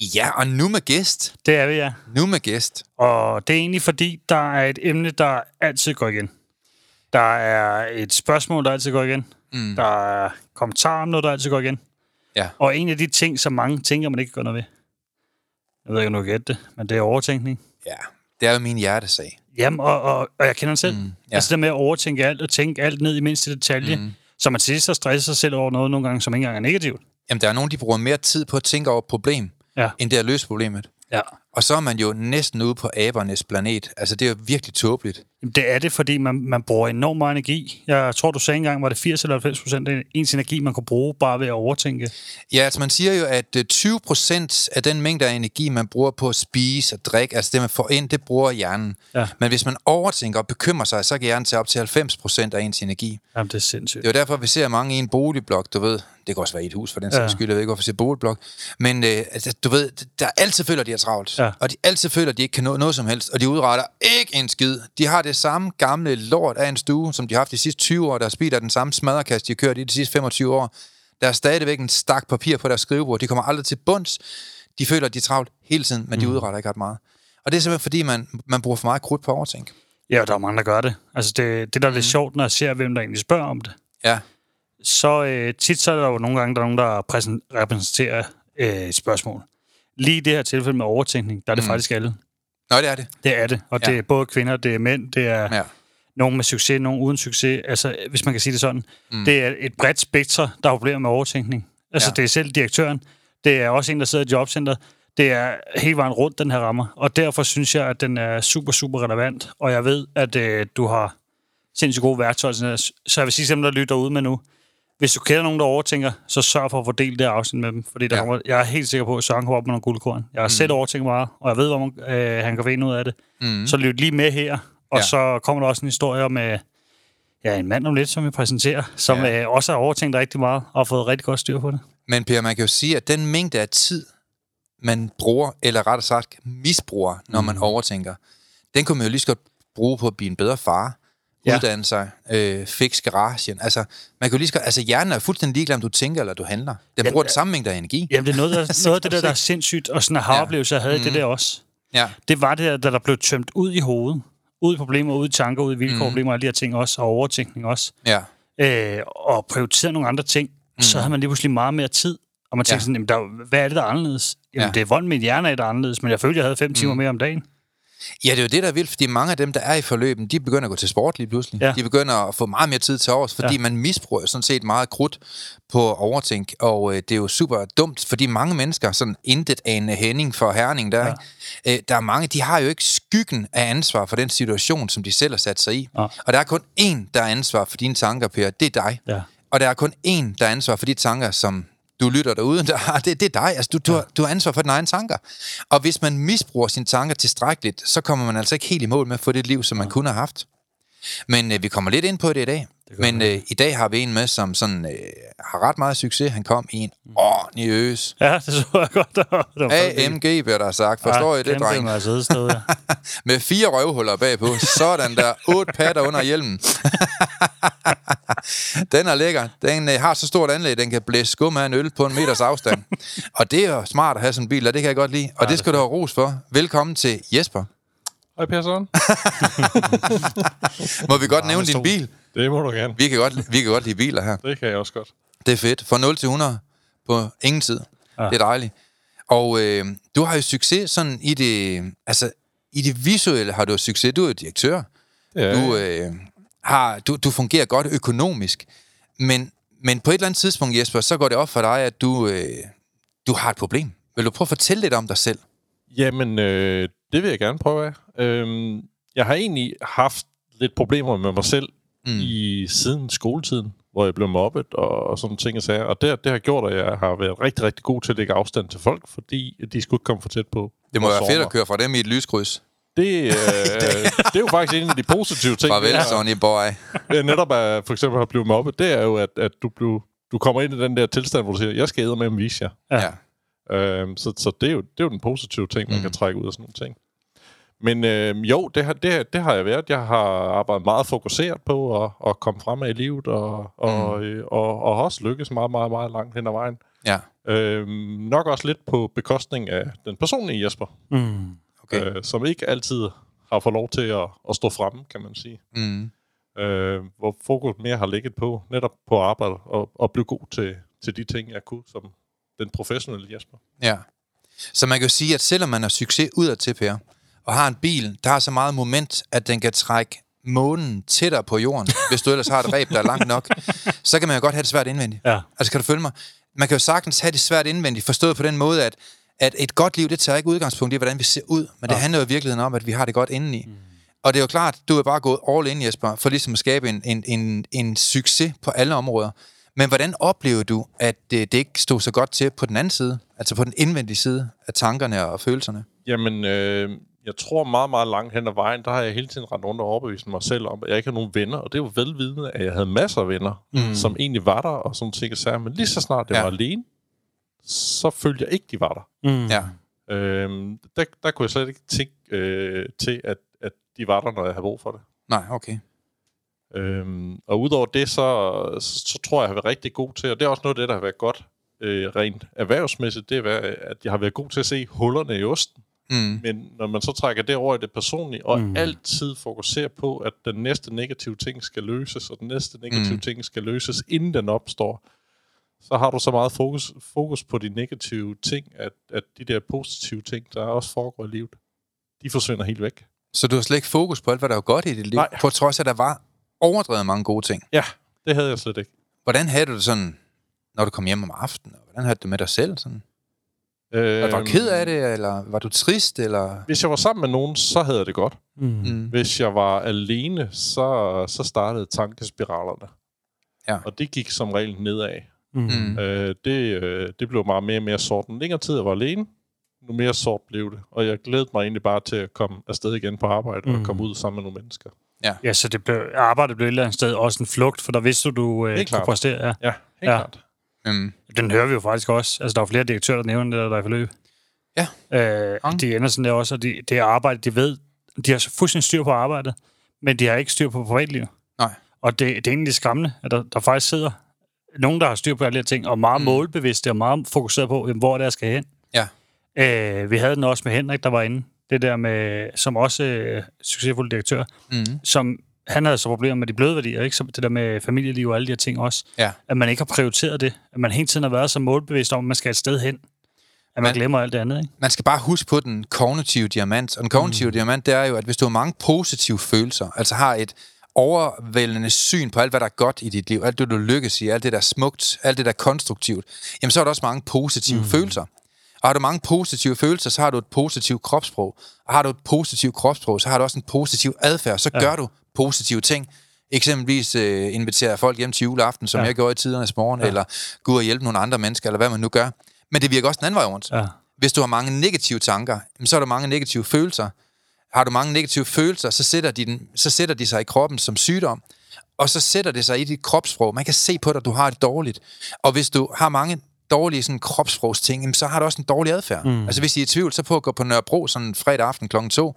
Ja, og nu med gæst. Det er vi, ja. Nu med gæst. Og det er egentlig fordi, der er et emne, der altid går igen. Der er et spørgsmål, der altid går igen. Mm. Der er kommentarer om noget, der altid går igen. Ja. Og en af de ting, som mange tænker, man ikke gør noget ved. Jeg ved ikke, om du gætte det, men det er overtænkning. Ja, det er jo min hjertesag. Jamen, og, og, og jeg kender den selv. Mm, ja. Altså det med at overtænke alt og tænke alt ned i mindste detalje. Mm. Så man til sidst så stresser sig selv over noget nogle gange, som ikke engang er negativt. Jamen, der er nogen, de bruger mere tid på at tænke over et problem, Ja. end det at løse problemet. ja. Og så er man jo næsten ude på abernes planet. Altså, det er jo virkelig tåbeligt. Det er det, fordi man, man bruger enormt meget energi. Jeg tror, du sagde engang, var det 80 eller 90 procent af ens energi, man kunne bruge bare ved at overtænke. Ja, altså man siger jo, at øh, 20 procent af den mængde af energi, man bruger på at spise og drikke, altså det, man får ind, det bruger hjernen. Ja. Men hvis man overtænker og bekymrer sig, så kan hjernen tage op til 90 procent af ens energi. Jamen, det er sindssygt. Det er jo derfor, vi ser mange i en boligblok, du ved. Det kan også være i et hus, for den sags Ja. skyld. Jeg ved ikke, hvorfor jeg siger boligblok. Men øh, altså, du ved, der altid føler, de er travlt. Ja. Og de altid føler, de ikke kan nå noget som helst. Og de udretter ikke en skid. De har det samme gamle lort af en stue, som de har haft de sidste 20 år. Deres bil er den samme smadrekast, de har kørt i de sidste 25 år. Der er stadigvæk en stak papir på deres skrivebord. De kommer aldrig til bunds. De føler, at de er travlt hele tiden, men de Mm. udretter ikke ret meget. Og det er simpelthen, fordi man, man bruger for meget krudt på overtænk. Ja, der er mange, der gør det. Altså, det, det der er lidt sjovt, når jeg ser, hvem der egentlig spørger om det. Ja, Så øh, tit så er der jo nogle gange, der er nogen, der præsen- repræsenterer øh, et spørgsmål. Lige i det her tilfælde med overtænkning, der er det Mm. faktisk alle. Nå, det er det. Det er det. Og Ja. det er både kvinder, det er mænd, det er Ja. nogen med succes, nogen uden succes. Altså, hvis man kan sige det sådan. Mm. Det er et bredt spektre, der har problemer med overtænkning. Altså, Ja. det er selv direktøren. Det er også en, der sidder i jobcenteret. Det er hele vejen rundt, den her rammer. Og derfor synes jeg, at den er super, super relevant. Og jeg ved, at øh, du har sindssygt gode værktøjer. Så jeg vil sige til dem, der lytter ud med nu. Hvis du kender nogen, der overtænker, så sørg for at fordele det afsnit med dem. Fordi der Ja. kommer, jeg er helt sikker på, at Søren kommer op med nogle guldkorn. Jeg har mm. selv overtænkt meget, og jeg ved, hvor man, øh, han kan finde ud af det. Mm. Så lyt lige med her. Og Ja. så kommer der også en historie om øh, ja, en mand om lidt, som vi præsenterer, som Ja. øh, også har overtænkt rigtig meget og har fået rigtig godt styr på det. Men Per, man kan jo sige, at den mængde af tid, man bruger, eller rettere sagt misbruger, når man overtænker, den kunne man jo lige så godt bruge på at blive en bedre far, Ja. uddanne sig, øh, fix garagen. Altså, man kan jo lige godt, altså hjernen er fuldstændig ligeglad, om du tænker eller du handler. Den Ja, bruger den samme mængde af energi. Jamen, det er noget, der, noget af det der, der er sindssygt, og sådan en haroplevelse, jeg havde Mhm. mm. det der også. Ja. Det var det der, da der blev tømt ud i hovedet. Ud i problemer, ud i tanker, ud i vilkårproblemer, mm. alle de her ting også, og overtænkning også. Ja. Øh, og prioriteret nogle andre ting, mm. så havde man lige pludselig meget mere tid. Og man tænkte Ja. sådan, jamen, der, hvad er det, der er anderledes? Jamen, Ja. det er vold med hjerne, der er anderledes, men jeg følte, jeg havde fem timer mere om dagen. Ja, det er jo det, der er vildt, fordi mange af dem, der er i forløben, de begynder at gå til sport lige pludselig. Ja. De begynder at få meget mere tid til overs, fordi ja. Man misbruger sådan set meget krudt på overtænk, og øh, det er jo super dumt, fordi mange mennesker, sådan intet anende Henning for Herning, der, ja. øh, der er mange, de har jo ikke skyggen af ansvar for den situation, som de selv har sat sig i. Ja. Og der er kun én, der er ansvar for dine tanker, Per, det er dig. Ja. Og der er kun én, der er ansvar for de tanker, som du lytter derude, der det, det er dig. Altså, du, du, har, du har ansvar for dine egne tanker. Og hvis man misbruger sine tanker tilstrækkeligt, så kommer man altså ikke helt i mål med at få det liv, som man kunne have haft. Men øh, vi kommer lidt ind på det i dag. gør Men øh, i dag har vi en med, som sådan, øh, har ret meget succes. Han kom i en ordentlig øs. Ja, det så jeg godt. Det var, det AMG, bliver der sagt. Forstår I det, dreng? Sted, ja. Med fire røvhuller bagpå. Sådan der. Otte patter under hjelmen. den er lækker. Den øh, har så stort anlæg, den kan blæse skum af en øl på en meters afstand. og det er jo smart at have sådan en bil, og det kan jeg godt lide. Og det skal du have ros for. Velkommen til Jesper. Hej Per Søren. Må vi godt nævne din bil? Det må du gerne. Vi kan, godt, vi kan godt lide biler her. Det kan jeg også godt. Det er fedt. Fra 0 til 100 på ingen tid. Ja. Det er dejligt. Og øh, du har jo succes sådan i det, altså i det visuelle har du succes. Du er jo direktør. Ja, Du, øh, har, du, du fungerer godt økonomisk. Men, men på et eller andet tidspunkt, Jesper, så går det op for dig, at du, øh, du har et problem. Vil du prøve at fortælle lidt om dig selv? Jamen, øh, det vil jeg gerne prøve af. Øhm, jeg har egentlig haft lidt problemer med mig selv mm. i siden skoletiden, hvor jeg blev mobbet og, og sådan ting og sager. Og det, det har gjort, at jeg har været rigtig, rigtig god til at lægge afstand til folk, fordi de skulle ikke komme for tæt på. Det må være fedt at køre fra dem i et lyskryds. Det, øh, det er jo faktisk en af de positive ting. Farvel, at- Sonny boy. øh, netop at for eksempel at blive mobbet, det er jo, at, at du, blev, du kommer ind i den der tilstand, hvor du siger, jeg skal med vise jer. Ja. Ja. Øhm, så så det, er jo, det er jo den positive ting, man Mm. kan trække ud af sådan nogle ting. Men øhm, jo, det har, det, det har jeg været. Jeg har arbejdet meget fokuseret på at, at komme frem i livet, og, og, Mm. øh, og, og også lykkes meget, meget, meget langt hen ad vejen. Ja, Øhm, nok også lidt på bekostning af den personlige Jesper, Mm. okay. øh, som ikke altid har fået lov til at, at stå fremme, kan man sige. Mm. Øh, hvor fokus mere har ligget på netop på arbejde og, og blive god til, til de ting, jeg kunne som den professionelle Jesper. Ja. Så man kan jo sige, at selvom man har succes udad til, Per, og har en bil, der har så meget moment, at den kan trække månen tættere på jorden, hvis du ellers har et ræb, der er langt nok, så kan man jo godt have det svært indvendigt. Ja. Altså, kan du følge mig? Man kan jo sagtens have det svært indvendigt, forstået på den måde, at, at et godt liv, det tager ikke udgangspunkt i, hvordan vi ser ud, men det Ja. handler jo i virkeligheden om, at vi har det godt indeni. Mm. Og det er jo klart, du er bare gået all in, Jesper, for ligesom at skabe en, en, en, en succes på alle områder. Men hvordan oplever du, at det, det ikke stod så godt til på den anden side? Altså på den indvendige side af tankerne og følelserne? Jamen, øh, jeg tror meget, meget langt hen ad vejen, der har jeg hele tiden rendt rundt og overbevist mig selv om, at jeg ikke har nogen venner. Og det var velvidende, at jeg havde masser af venner, mm. som egentlig var der, og sådan ting og sager. Men lige så snart jeg Ja. ja. var alene, så følte jeg ikke, de var der. Mm. Ja. Øhm, der, der kunne jeg slet ikke tænke øh, til, at, at de var der, når jeg havde brug for det. Nej, okay. Øhm, og udover det, så, så, så tror jeg, jeg har været rigtig god til, og det er også noget af det, der har været godt øh, rent erhvervsmæssigt, det er, at jeg har været god til at se hullerne i osten. Mm. Men når man så trækker det over i det personlige, og Mm. altid fokuserer på, at den næste negative ting skal løses, og den næste negative Mm. mm. ting skal løses, inden den opstår, så har du så meget fokus, fokus på de negative ting, at, at de der positive ting, der også foregår i livet, de forsvinder helt væk. Så du har slet ikke fokus på alt, hvad der er godt i dit liv, Nej. på trods af, at der var overdrevet mange gode ting. Ja, det havde jeg slet ikke. Hvordan havde du det sådan, når du kom hjem om aftenen? og Hvordan havde du det med dig selv? Sådan? Øh, Var du ked af det, eller var du trist? Eller? Hvis jeg var sammen med nogen, så havde jeg det godt. Mm. Mm. Hvis jeg var alene, så, så startede tankespiralerne. Ja. Og det gik som regel nedad. Mm. Mm. Øh, det, øh, det blev meget mere og mere sort. Den længere tid, jeg var alene, nu mere sort blev det. Og jeg glædede mig egentlig bare til at komme afsted igen på arbejde. Mm. og komme ud sammen med nogle mennesker. Ja, så det blev, arbejdet blev et eller andet sted også en flugt, for der vidste du, du øh, kunne præstere. Ja. Ja, helt Ja. ja. klart. Mm. Den hører vi jo faktisk også. Altså, der er flere direktører, der nævner det, der er i forløb. Ja. Øh, Mange. de ender sådan der også, og de, det arbejde, de ved, de har fuldstændig styr på arbejdet, men de har ikke styr på privatlivet. Nej. Og det, det er egentlig skræmmende, at der, der faktisk sidder nogen, der har styr på alle de her ting, og meget Mm. mm. målbevidste og meget fokuseret på, jamen, hvor det er, jeg skal hen. Ja. Øh, vi havde den også med Henrik, der var inde. Det der med, som også øh, succesfuld direktør, Mm. som han havde så problemer med de bløde værdier, ikke? Så det der med familieliv og alle de her ting også. Ja. At man ikke har prioriteret det. At man hele tiden har været så målbevidst om, at man skal et sted hen. At man Man- glemmer alt det andet, ikke? Man skal bare huske på den kognitive diamant. Og den kognitive mm. diamant, det er jo, at hvis du har mange positive følelser, altså har et overvældende syn på alt, hvad der er godt i dit liv, alt det, du lykkes i, alt det, der er smukt, alt det, der er konstruktivt, jamen så er der også mange positive mm. følelser. Og har du mange positive følelser, så har du et positivt kropssprog. Og har du et positivt kropssprog, så har du også en positiv adfærd. Så ja. gør du positive ting. Eksempelvis øh, invitere folk hjem til juleaften, som ja. Jeg gjorde i tidernes morgen, ja. eller gå ud og hjælpe nogle andre mennesker, eller hvad man nu gør. Men det virker også den anden vej rundt. Ja. Hvis du har mange negative tanker, så er der mange negative følelser. Har du mange negative følelser, så sætter, de den, så sætter de sig i kroppen som sygdom, og så sætter det sig i dit kropssprog. Man kan se på dig, at du har det dårligt. Og hvis du har mange dårlige sådan, kropssprogsting, jamen, så har du også en dårlig adfærd. Mm. Altså hvis I er i tvivl, så på at gå på Nørrebro sådan fredag aften kl. 2,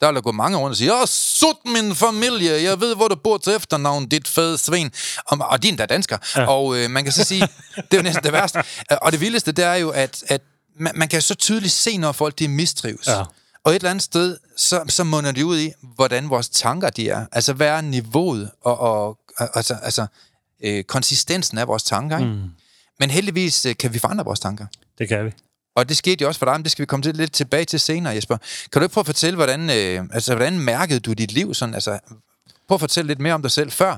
der vil der gå mange rundt og sige, Åh, sut min familie, jeg ved, hvor du bor til efternavn, dit fede svin. Og, og din der er dansker. Ja. Og øh, man kan så sige, det er jo næsten det værste. Og det vildeste, det er jo, at, at man, man kan så tydeligt se, når folk de mistrives. Ja. Og et eller andet sted, så, så munder de ud i, hvordan vores tanker de er. Altså, hvad er niveauet og, og altså, altså øh, konsistensen af vores tanker, ikke? Mm. Men heldigvis øh, kan vi forandre vores tanker. Det kan vi. Og det skete jo også for dig, men det skal vi komme til lidt tilbage til senere, Jesper. Kan du ikke prøve at fortælle, hvordan, øh, altså, hvordan mærkede du dit liv? Sådan, altså, prøv at fortælle lidt mere om dig selv før.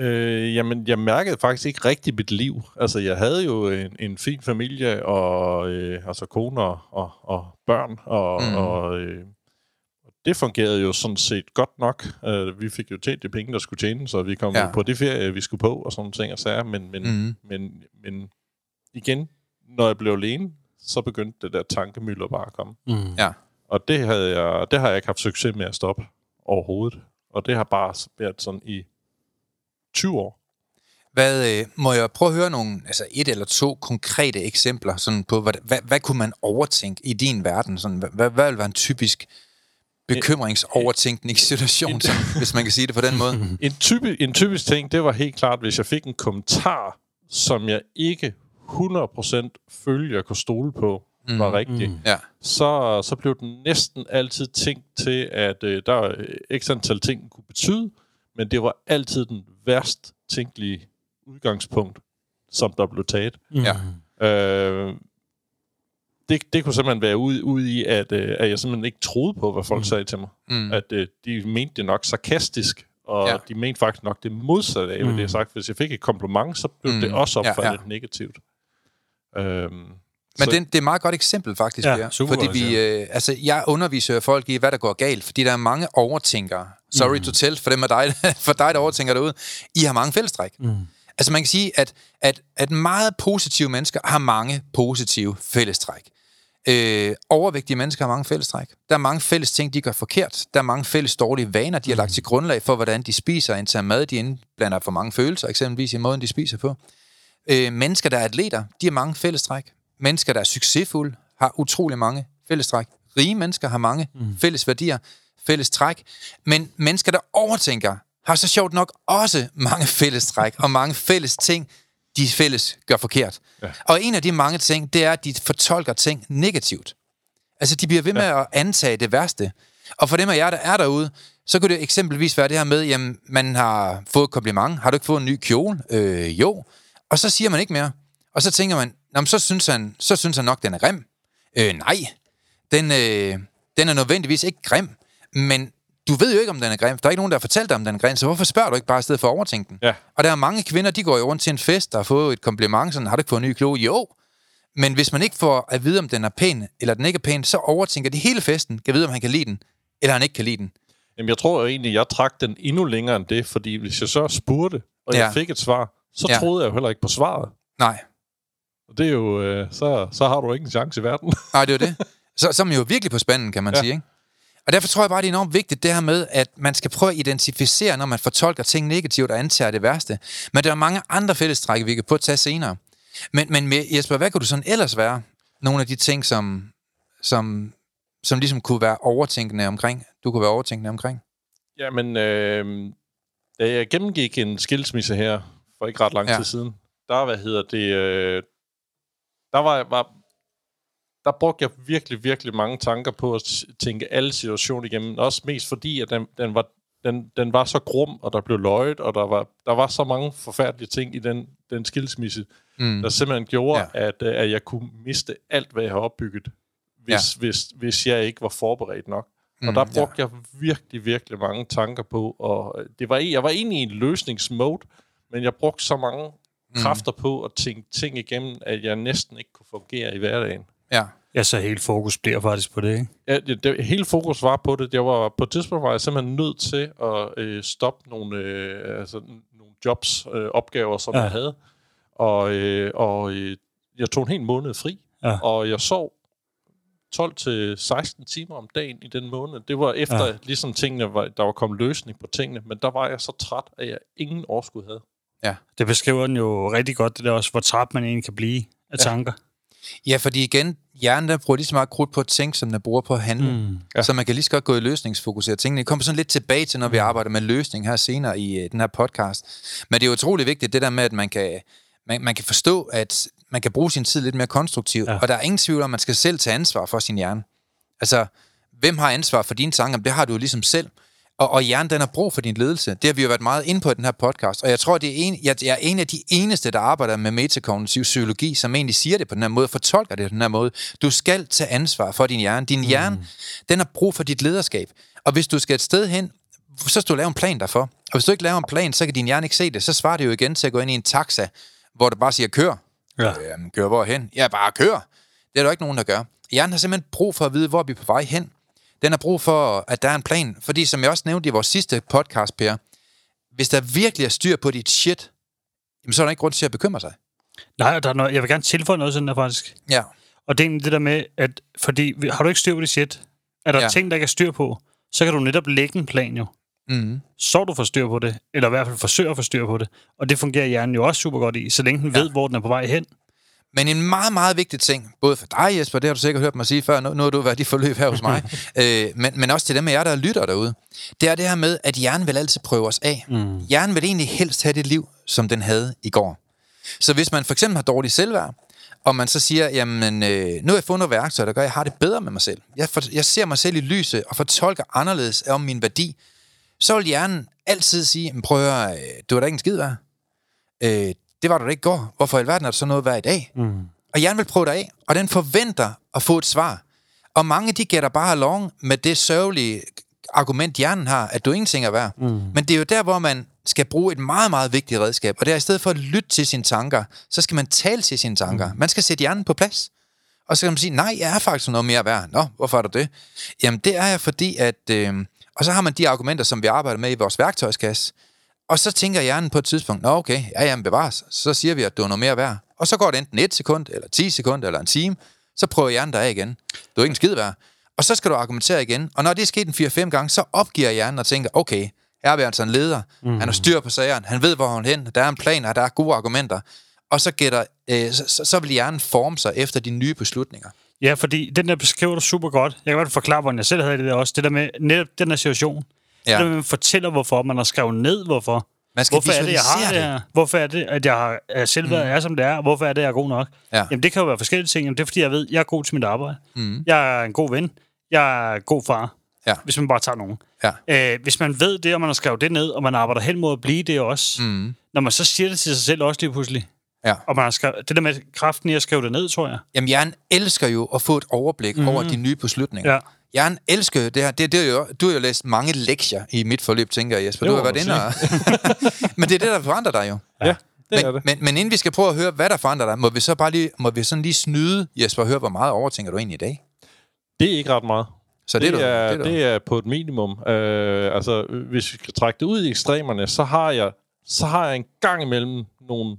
Øh, jamen, jeg mærkede faktisk ikke rigtig mit liv. Altså, jeg havde jo en, en fin familie, og øh, altså kone og, og, og børn, og, mm. og øh, det fungerede jo sådan set godt nok. Uh, vi fik jo tjent de penge, der skulle tjene, så vi kom ja. på det ferie, vi skulle på, og sådan ting og sager. Men, men, mm. men, men igen, når jeg blev alene, så begyndte det der tankemøller bare at komme. Mm. Ja. Og det, havde jeg, det har jeg ikke haft succes med at stoppe overhovedet. Og det har bare været sådan i 20 år. Hvad, øh, må jeg prøve at høre nogle, altså et eller to konkrete eksempler sådan på, hvad, hvad, hvad kunne man overtænke i din verden? Sådan, hvad, hvad vil være en typisk bekymringsovertænkningssituation, en, hvis man kan sige det på den måde? En, type, en typisk ting, det var helt klart, hvis jeg fik en kommentar, som jeg ikke 100% følte, jeg kunne stole på, mm. var rigtig, mm. ja. så, så blev den næsten altid tænkt til, at øh, der var ekstra antal ting, kunne betyde, men det var altid den værst tænkelige udgangspunkt, som der blev taget. Mm. Ja. Øh, det, det kunne simpelthen være ude, ude i, at, øh, at jeg simpelthen ikke troede på, hvad folk mm. sagde til mig. Mm. At øh, de mente det nok sarkastisk, og ja. de mente faktisk nok det modsatte af, hvad mm. det har sagt. Hvis jeg fik et kompliment, så blev mm. det også opfattet ja, ja. negativt. Øhm, men det, det er et meget godt eksempel, faktisk. Ja, super fordi vi, øh, altså, jeg underviser folk i, hvad der går galt, fordi der er mange overtænkere. Sorry mm. to tell for dem af dig, for dig, der overtænker derude. I har mange fællestræk. Mm. Altså man kan sige, at, at, at meget positive mennesker har mange positive fællestræk. Øh, overvægtige mennesker har mange fællestræk. Der er mange fælles ting, de gør forkert. Der er mange fælles dårlige vaner, de har lagt til grundlag for, hvordan de spiser, indtager mad, de indblander for mange følelser, eksempelvis i måden, de spiser på. Øh, mennesker, der er atleter, de har mange fællestræk. Mennesker, der er succesfulde, har utrolig mange fællestræk. Rige mennesker har mange mm. fælles værdier, fælles træk. Men mennesker, der overtænker, har så sjovt nok også mange fællestræk og mange fælles ting, de fælles gør forkert. Ja. Og en af de mange ting, det er, at de fortolker ting negativt. Altså, de bliver ved med ja. at antage det værste. Og for dem af jer, der er derude, så kunne det eksempelvis være det her med, jamen, man har fået kompliment. Har du ikke fået en ny kjole? Øh, jo. Og så siger man ikke mere. Og så tænker man, Nå, så, synes han, så synes han nok, den er grim. Øh, nej. Den, øh, den er nødvendigvis ikke grim. Men du ved jo ikke, om den er grim. Der er ikke nogen, der har fortalt dig, om den er grim, så hvorfor spørger du ikke bare i stedet for at overtænke den? Ja. Og der er mange kvinder, de går jo rundt til en fest og har fået et kompliment, sådan, har du ikke fået en ny klo? Jo. Men hvis man ikke får at vide, om den er pæn, eller den ikke er pæn, så overtænker de hele festen, kan vide, om han kan lide den, eller han ikke kan lide den. Jamen, jeg tror egentlig, jeg trak den endnu længere end det, fordi hvis jeg så spurgte, og ja. jeg fik et svar, så ja. troede jeg jo heller ikke på svaret. Nej. Og det er jo, øh, så, så har du ikke en chance i verden. Nej, det er jo det. Så, så er man jo virkelig på spanden, kan man ja. sige, ikke? Og derfor tror jeg bare, det er enormt vigtigt, det her med, at man skal prøve at identificere, når man fortolker ting negativt og antager det værste. Men der er mange andre fællestræk, vi kan på at tage senere. Men, men Jesper, hvad kunne du sådan ellers være? Nogle af de ting, som, som, som ligesom kunne være overtænkende omkring, du kunne være overtænkende omkring? Jamen, øh, da jeg gennemgik en skilsmisse her, for ikke ret lang ja. tid siden, der, hvad hedder det, øh, der var, var der brugte jeg virkelig, virkelig mange tanker på at tænke alle situationer igennem. Også mest fordi, at den, den, var, den, den var så grum, og der blev løjet, og der var, der var så mange forfærdelige ting i den, den skilsmisse, mm. der simpelthen gjorde, ja. at, at jeg kunne miste alt, hvad jeg har opbygget, hvis, ja. hvis, hvis jeg ikke var forberedt nok. Mm, og der brugte ja. jeg virkelig, virkelig mange tanker på, og det var, jeg var egentlig i en løsningsmode, men jeg brugte så mange mm. kræfter på at tænke ting igennem, at jeg næsten ikke kunne fungere i hverdagen. Ja. Ja, så hele fokus bliver faktisk på det, ikke? Ja, det, det, hele fokus var på det. Jeg var, på et tidspunkt var jeg simpelthen nødt til at øh, stoppe nogle, øh, altså, nogle jobs, øh, opgaver, som ja. jeg havde. Og, øh, og øh, jeg tog en hel måned fri, ja. og jeg sov 12-16 timer om dagen i den måned. Det var efter, ja. ligesom tingene var, der var kommet løsning på tingene, men der var jeg så træt, at jeg ingen overskud havde. Ja. Det beskriver den jo rigtig godt, det der også, hvor træt man egentlig kan blive af ja. tanker. Ja, fordi igen, hjernen der bruger lige så meget krudt på at tænke, som den bruger på at handle. Mm. Ja. Så man kan lige så godt gå i løsningsfokuseret tingene. Det kommer sådan lidt tilbage til, når vi mm. arbejder med løsning her senere i uh, den her podcast. Men det er utrolig vigtigt, det der med, at man kan, man, man kan forstå, at man kan bruge sin tid lidt mere konstruktivt. Ja. Og der er ingen tvivl om, at man skal selv tage ansvar for sin hjerne. Altså, hvem har ansvar for dine tanker? Det har du jo ligesom selv. Og, og hjernen, den har brug for din ledelse. Det har vi jo været meget inde på i den her podcast. Og jeg tror, det er en, jeg, jeg er en af de eneste, der arbejder med metakognitiv psykologi, som egentlig siger det på den her måde, fortolker det på den her måde. Du skal tage ansvar for din hjerne. Din hjerne, mm. den har brug for dit lederskab. Og hvis du skal et sted hen, så skal du lave en plan derfor. Og hvis du ikke laver en plan, så kan din hjerne ikke se det. Så svarer det jo igen til at gå ind i en taxa, hvor du bare siger, kør. Ja. Øh, kør hvorhen? Ja, bare kør. Det er der ikke nogen, der gør. Hjernen har simpelthen brug for at vide, hvor vi er på vej hen. Den har brug for, at der er en plan. Fordi som jeg også nævnte i vores sidste podcast, Per, hvis der virkelig er styr på dit shit, jamen, så er der ikke grund til at bekymre sig. Nej, der er noget, jeg vil gerne tilføje noget sådan der faktisk. Ja. Og det er det der med, at fordi har du ikke styr på dit shit, er der Ja. ting, der ikke er styr på, så kan du netop lægge en plan jo. Mm. Så du får styr på det, eller i hvert fald forsøger at få styr på det. Og det fungerer hjernen jo også super godt i, så længe den ja. ved, hvor den er på vej hen. Men en meget, meget vigtig ting, både for dig, Jesper, det har du sikkert hørt mig sige før, nu, nu har du været i forløb her hos mig, øh, men, men også til dem af jer, der lytter derude, det er det her med, at hjernen vil altid prøve os af. Mm. Hjernen vil egentlig helst have det liv, som den havde i går. Så hvis man for eksempel har dårligt selvværd, og man så siger, jamen, øh, nu har jeg fundet nogle værktøjer, der gør, at jeg har det bedre med mig selv. Jeg, for, jeg ser mig selv i lyset og fortolker anderledes om min værdi. Så vil hjernen altid sige, "Men prøv at høre, øh, du var da ikke en skid værd. Øh, det var du da ikke går. Hvorfor i alverden er der så noget værd i dag? Mm. Og hjernen vil prøve dig af, og den forventer at få et svar. Og mange, de gætter bare along med det sørgelige argument, hjernen har, at du ingenting er værd. Mm. Men det er jo der, hvor man skal bruge et meget, meget vigtigt redskab. Og det er i stedet for at lytte til sine tanker, så skal man tale til sine tanker. Mm. Man skal sætte hjernen på plads. Og så kan man sige, nej, jeg er faktisk noget mere værd. Nå, hvorfor er du det? Jamen, det er jeg, fordi at... Øh, og så har man de argumenter, som vi arbejder med i vores værktøjskasse. Og så tænker hjernen på et tidspunkt, nå okay, ja, jamen bevares. Så siger vi, at du er noget mere værd. Og så går det enten et sekund, eller 10 sekunder, eller en time. Så prøver hjernen dig af igen. Du er ikke en skid værd. Og så skal du argumentere igen. Og når det er sket en 4-5 gange, så opgiver hjernen og tænker, okay, her er vi altså en leder. Mm. Han har styr på sageren. Han ved, hvor han er hen. Der er en plan, og der er gode argumenter. Og så, gætter, øh, så, så- så vil hjernen forme sig efter de nye beslutninger. Ja, fordi den der beskriver du super godt. Jeg kan godt forklare, hvordan jeg selv havde det der også. Det der med netop den der situation. Ja. At man fortæller, hvorfor. Man har skrevet ned, hvorfor. Man skal Hvorfor er det, jeg har det her? Hvorfor er det, at jeg har at selvværd mm. er, som det er? Hvorfor er det, jeg er god nok? Ja. Jamen, det kan jo være forskellige ting. Jamen, det er, fordi jeg ved, jeg er god til mit arbejde. Mm. Jeg er en god ven. Jeg er en god far. Ja. Hvis man bare tager nogen. Ja. Øh, hvis man ved det, og man har skrevet det ned, og man arbejder hen mod at blive det også, Mm. når man så siger det til sig selv også lige pludselig, Ja. og man har skrevet, det der med kraften i at skrive det ned, tror jeg. Jamen, hjernen elsker jo at få et overblik mm. over de nye beslutninger. Ja. Hjernen elsker jo det her. Det, det er jo, du har jo læst mange lektier i mit forløb, tænker jeg, Jesper. Det Du har været inde og... Men det er det, der forandrer dig jo. Ja, det er Men, det. men, men inden vi skal prøve at høre, hvad der forandrer dig, må vi så bare lige, må vi sådan lige snyde, Jesper, og høre, hvor meget overtænker du egentlig i dag? Det er ikke ret meget. Så det, det, er, er, det, er, det er på et minimum. Øh, altså, hvis vi skal trække det ud i ekstremerne, så har jeg, så har jeg en gang imellem nogle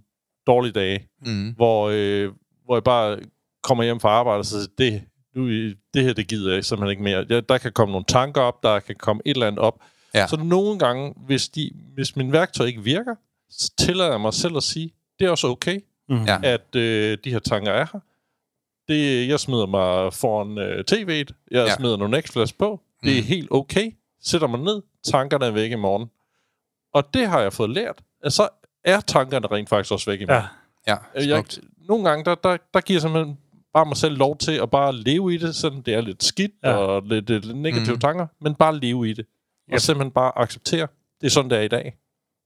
dårlige dage. Mm. hvor, øh, hvor jeg bare kommer hjem fra arbejde og siger, det, nu, det her, det gider jeg simpelthen ikke mere. Ja, der kan komme nogle tanker op, der kan komme et eller andet op. Ja. Så nogle gange, hvis, de, hvis min værktøj ikke virker, så tillader jeg mig selv at sige, det er også okay, Mm. Ja. at øh, de her tanker er her. Det, jeg smider mig foran øh, tv'et, jeg Ja. smider nogle X-flash på, det er Mm. helt okay, sætter mig ned, tankerne er væk i morgen. Og det har jeg fået lært, at så er tankerne rent faktisk også væk i morgen. Ja. Ja, jeg, nogle gange, der, der, der giver jeg simpelthen bare mig selv lov til at bare leve i det, selvom det er lidt skidt Ja. og lidt, lidt negative mm. tanker, men bare leve i det. Og Yep. simpelthen bare acceptere, det er sådan, det er i dag.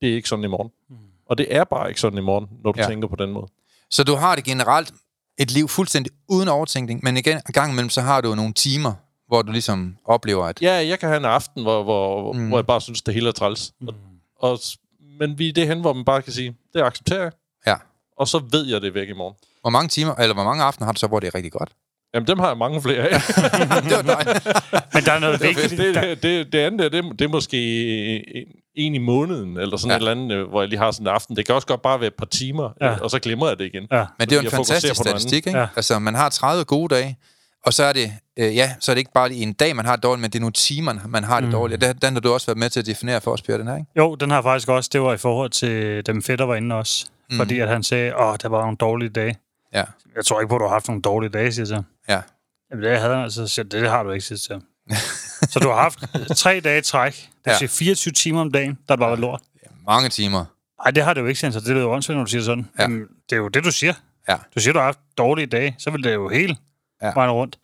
Det er ikke sådan i morgen. Mm. Og det er bare ikke sådan i morgen, når du Ja. tænker på den måde. Så du har det generelt et liv fuldstændig uden overtænkning, men igen, en gang imellem, så har du nogle timer, hvor du ligesom oplever, at... Ja, jeg kan have en aften, hvor, hvor, Mm. hvor jeg bare synes, det hele er træls. Mm. Og, og, men vi er det hen, hvor man bare kan sige, det accepterer jeg, Ja. og så ved jeg, det er væk i morgen. Hvor mange timer, eller hvor mange aftener har du så, hvor det er rigtig godt? Jamen, dem har jeg mange flere af. det var dig. Men der er noget vigtigt. det, der- det, det, det andet, det, det er måske en, en i måneden, eller sådan Ja. et eller andet, øh, hvor jeg lige har sådan en aften. Det kan også godt bare være et par timer, Ja. ja. og så glemmer jeg det igen. Ja. Men det er jo en fantastisk statistik, ikke? Ja. Altså, man har 30 gode dage, og så er det, øh, ja, så er det ikke bare lige en dag, man har det dårligt, men det er nogle timer, man har det mm. dårligt. Den, den har du også været med til at definere for os, Per, den her, ikke? Jo, den har faktisk også, det var i forhold til dem fætter var inde også. Mm. Fordi at han sagde, åh, der var nogle dårlige dage. Ja. Jeg tror ikke på, at du har haft nogle dårlige dage, siger jeg. Ja. Jamen, det havde han altså, så siger, jeg, det har du ikke, siger jeg. Så du har haft tre dage træk, det vil Ja. sige 24 timer om dagen, der bare været lort. Mange timer. Nej, det har det jo ikke, så det er jo åndssvagt, når du siger sådan. Ja. Jamen, det er jo det, du siger. Ja. Du siger, du har haft dårlige dage, så vil det jo helt Ja. ja. vejen rundt.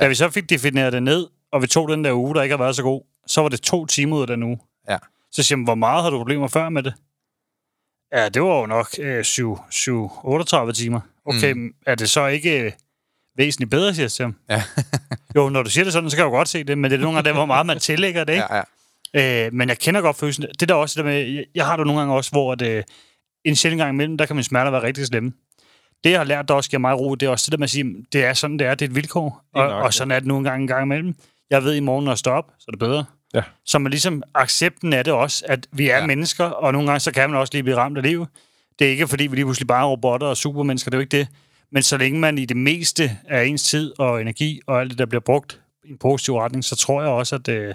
Da vi så fik defineret det ned, og vi tog den der uge, der ikke har været så god, så var det to timer ud af den uge. Ja. Så siger jeg, hvor meget har du problemer før med det? Ja, det var jo nok øh, 7, 7, 38 timer. Okay, mm. er det så ikke øh, væsentligt bedre, siger jeg til ham. Ja. jo, når du siger det sådan, så kan jeg jo godt se det, men det er nogle gange der, hvor meget man tillægger det, ikke? ja, ja. Øh, men jeg kender godt følelsen. Det der også det der med, jeg, har det nogle gange også, hvor det, øh, en sjældent gang imellem, der kan min smerter være rigtig slemme. Det, jeg har lært, der også giver mig ro, det er også det der med at sige, det er sådan, det er, det er et vilkår. Og, nok, og sådan er det nogle gange en gang imellem. Jeg ved, i morgen, når jeg står op, så er det bedre. Ja. Så man ligesom accepten af det også, at vi er ja. mennesker, og nogle gange så kan man også lige blive ramt af livet. Det er ikke, fordi vi lige pludselig bare er robotter og supermennesker, det er jo ikke det. Men så længe man i det meste af ens tid og energi og alt det, der bliver brugt i en positiv retning, så tror jeg også, at øh,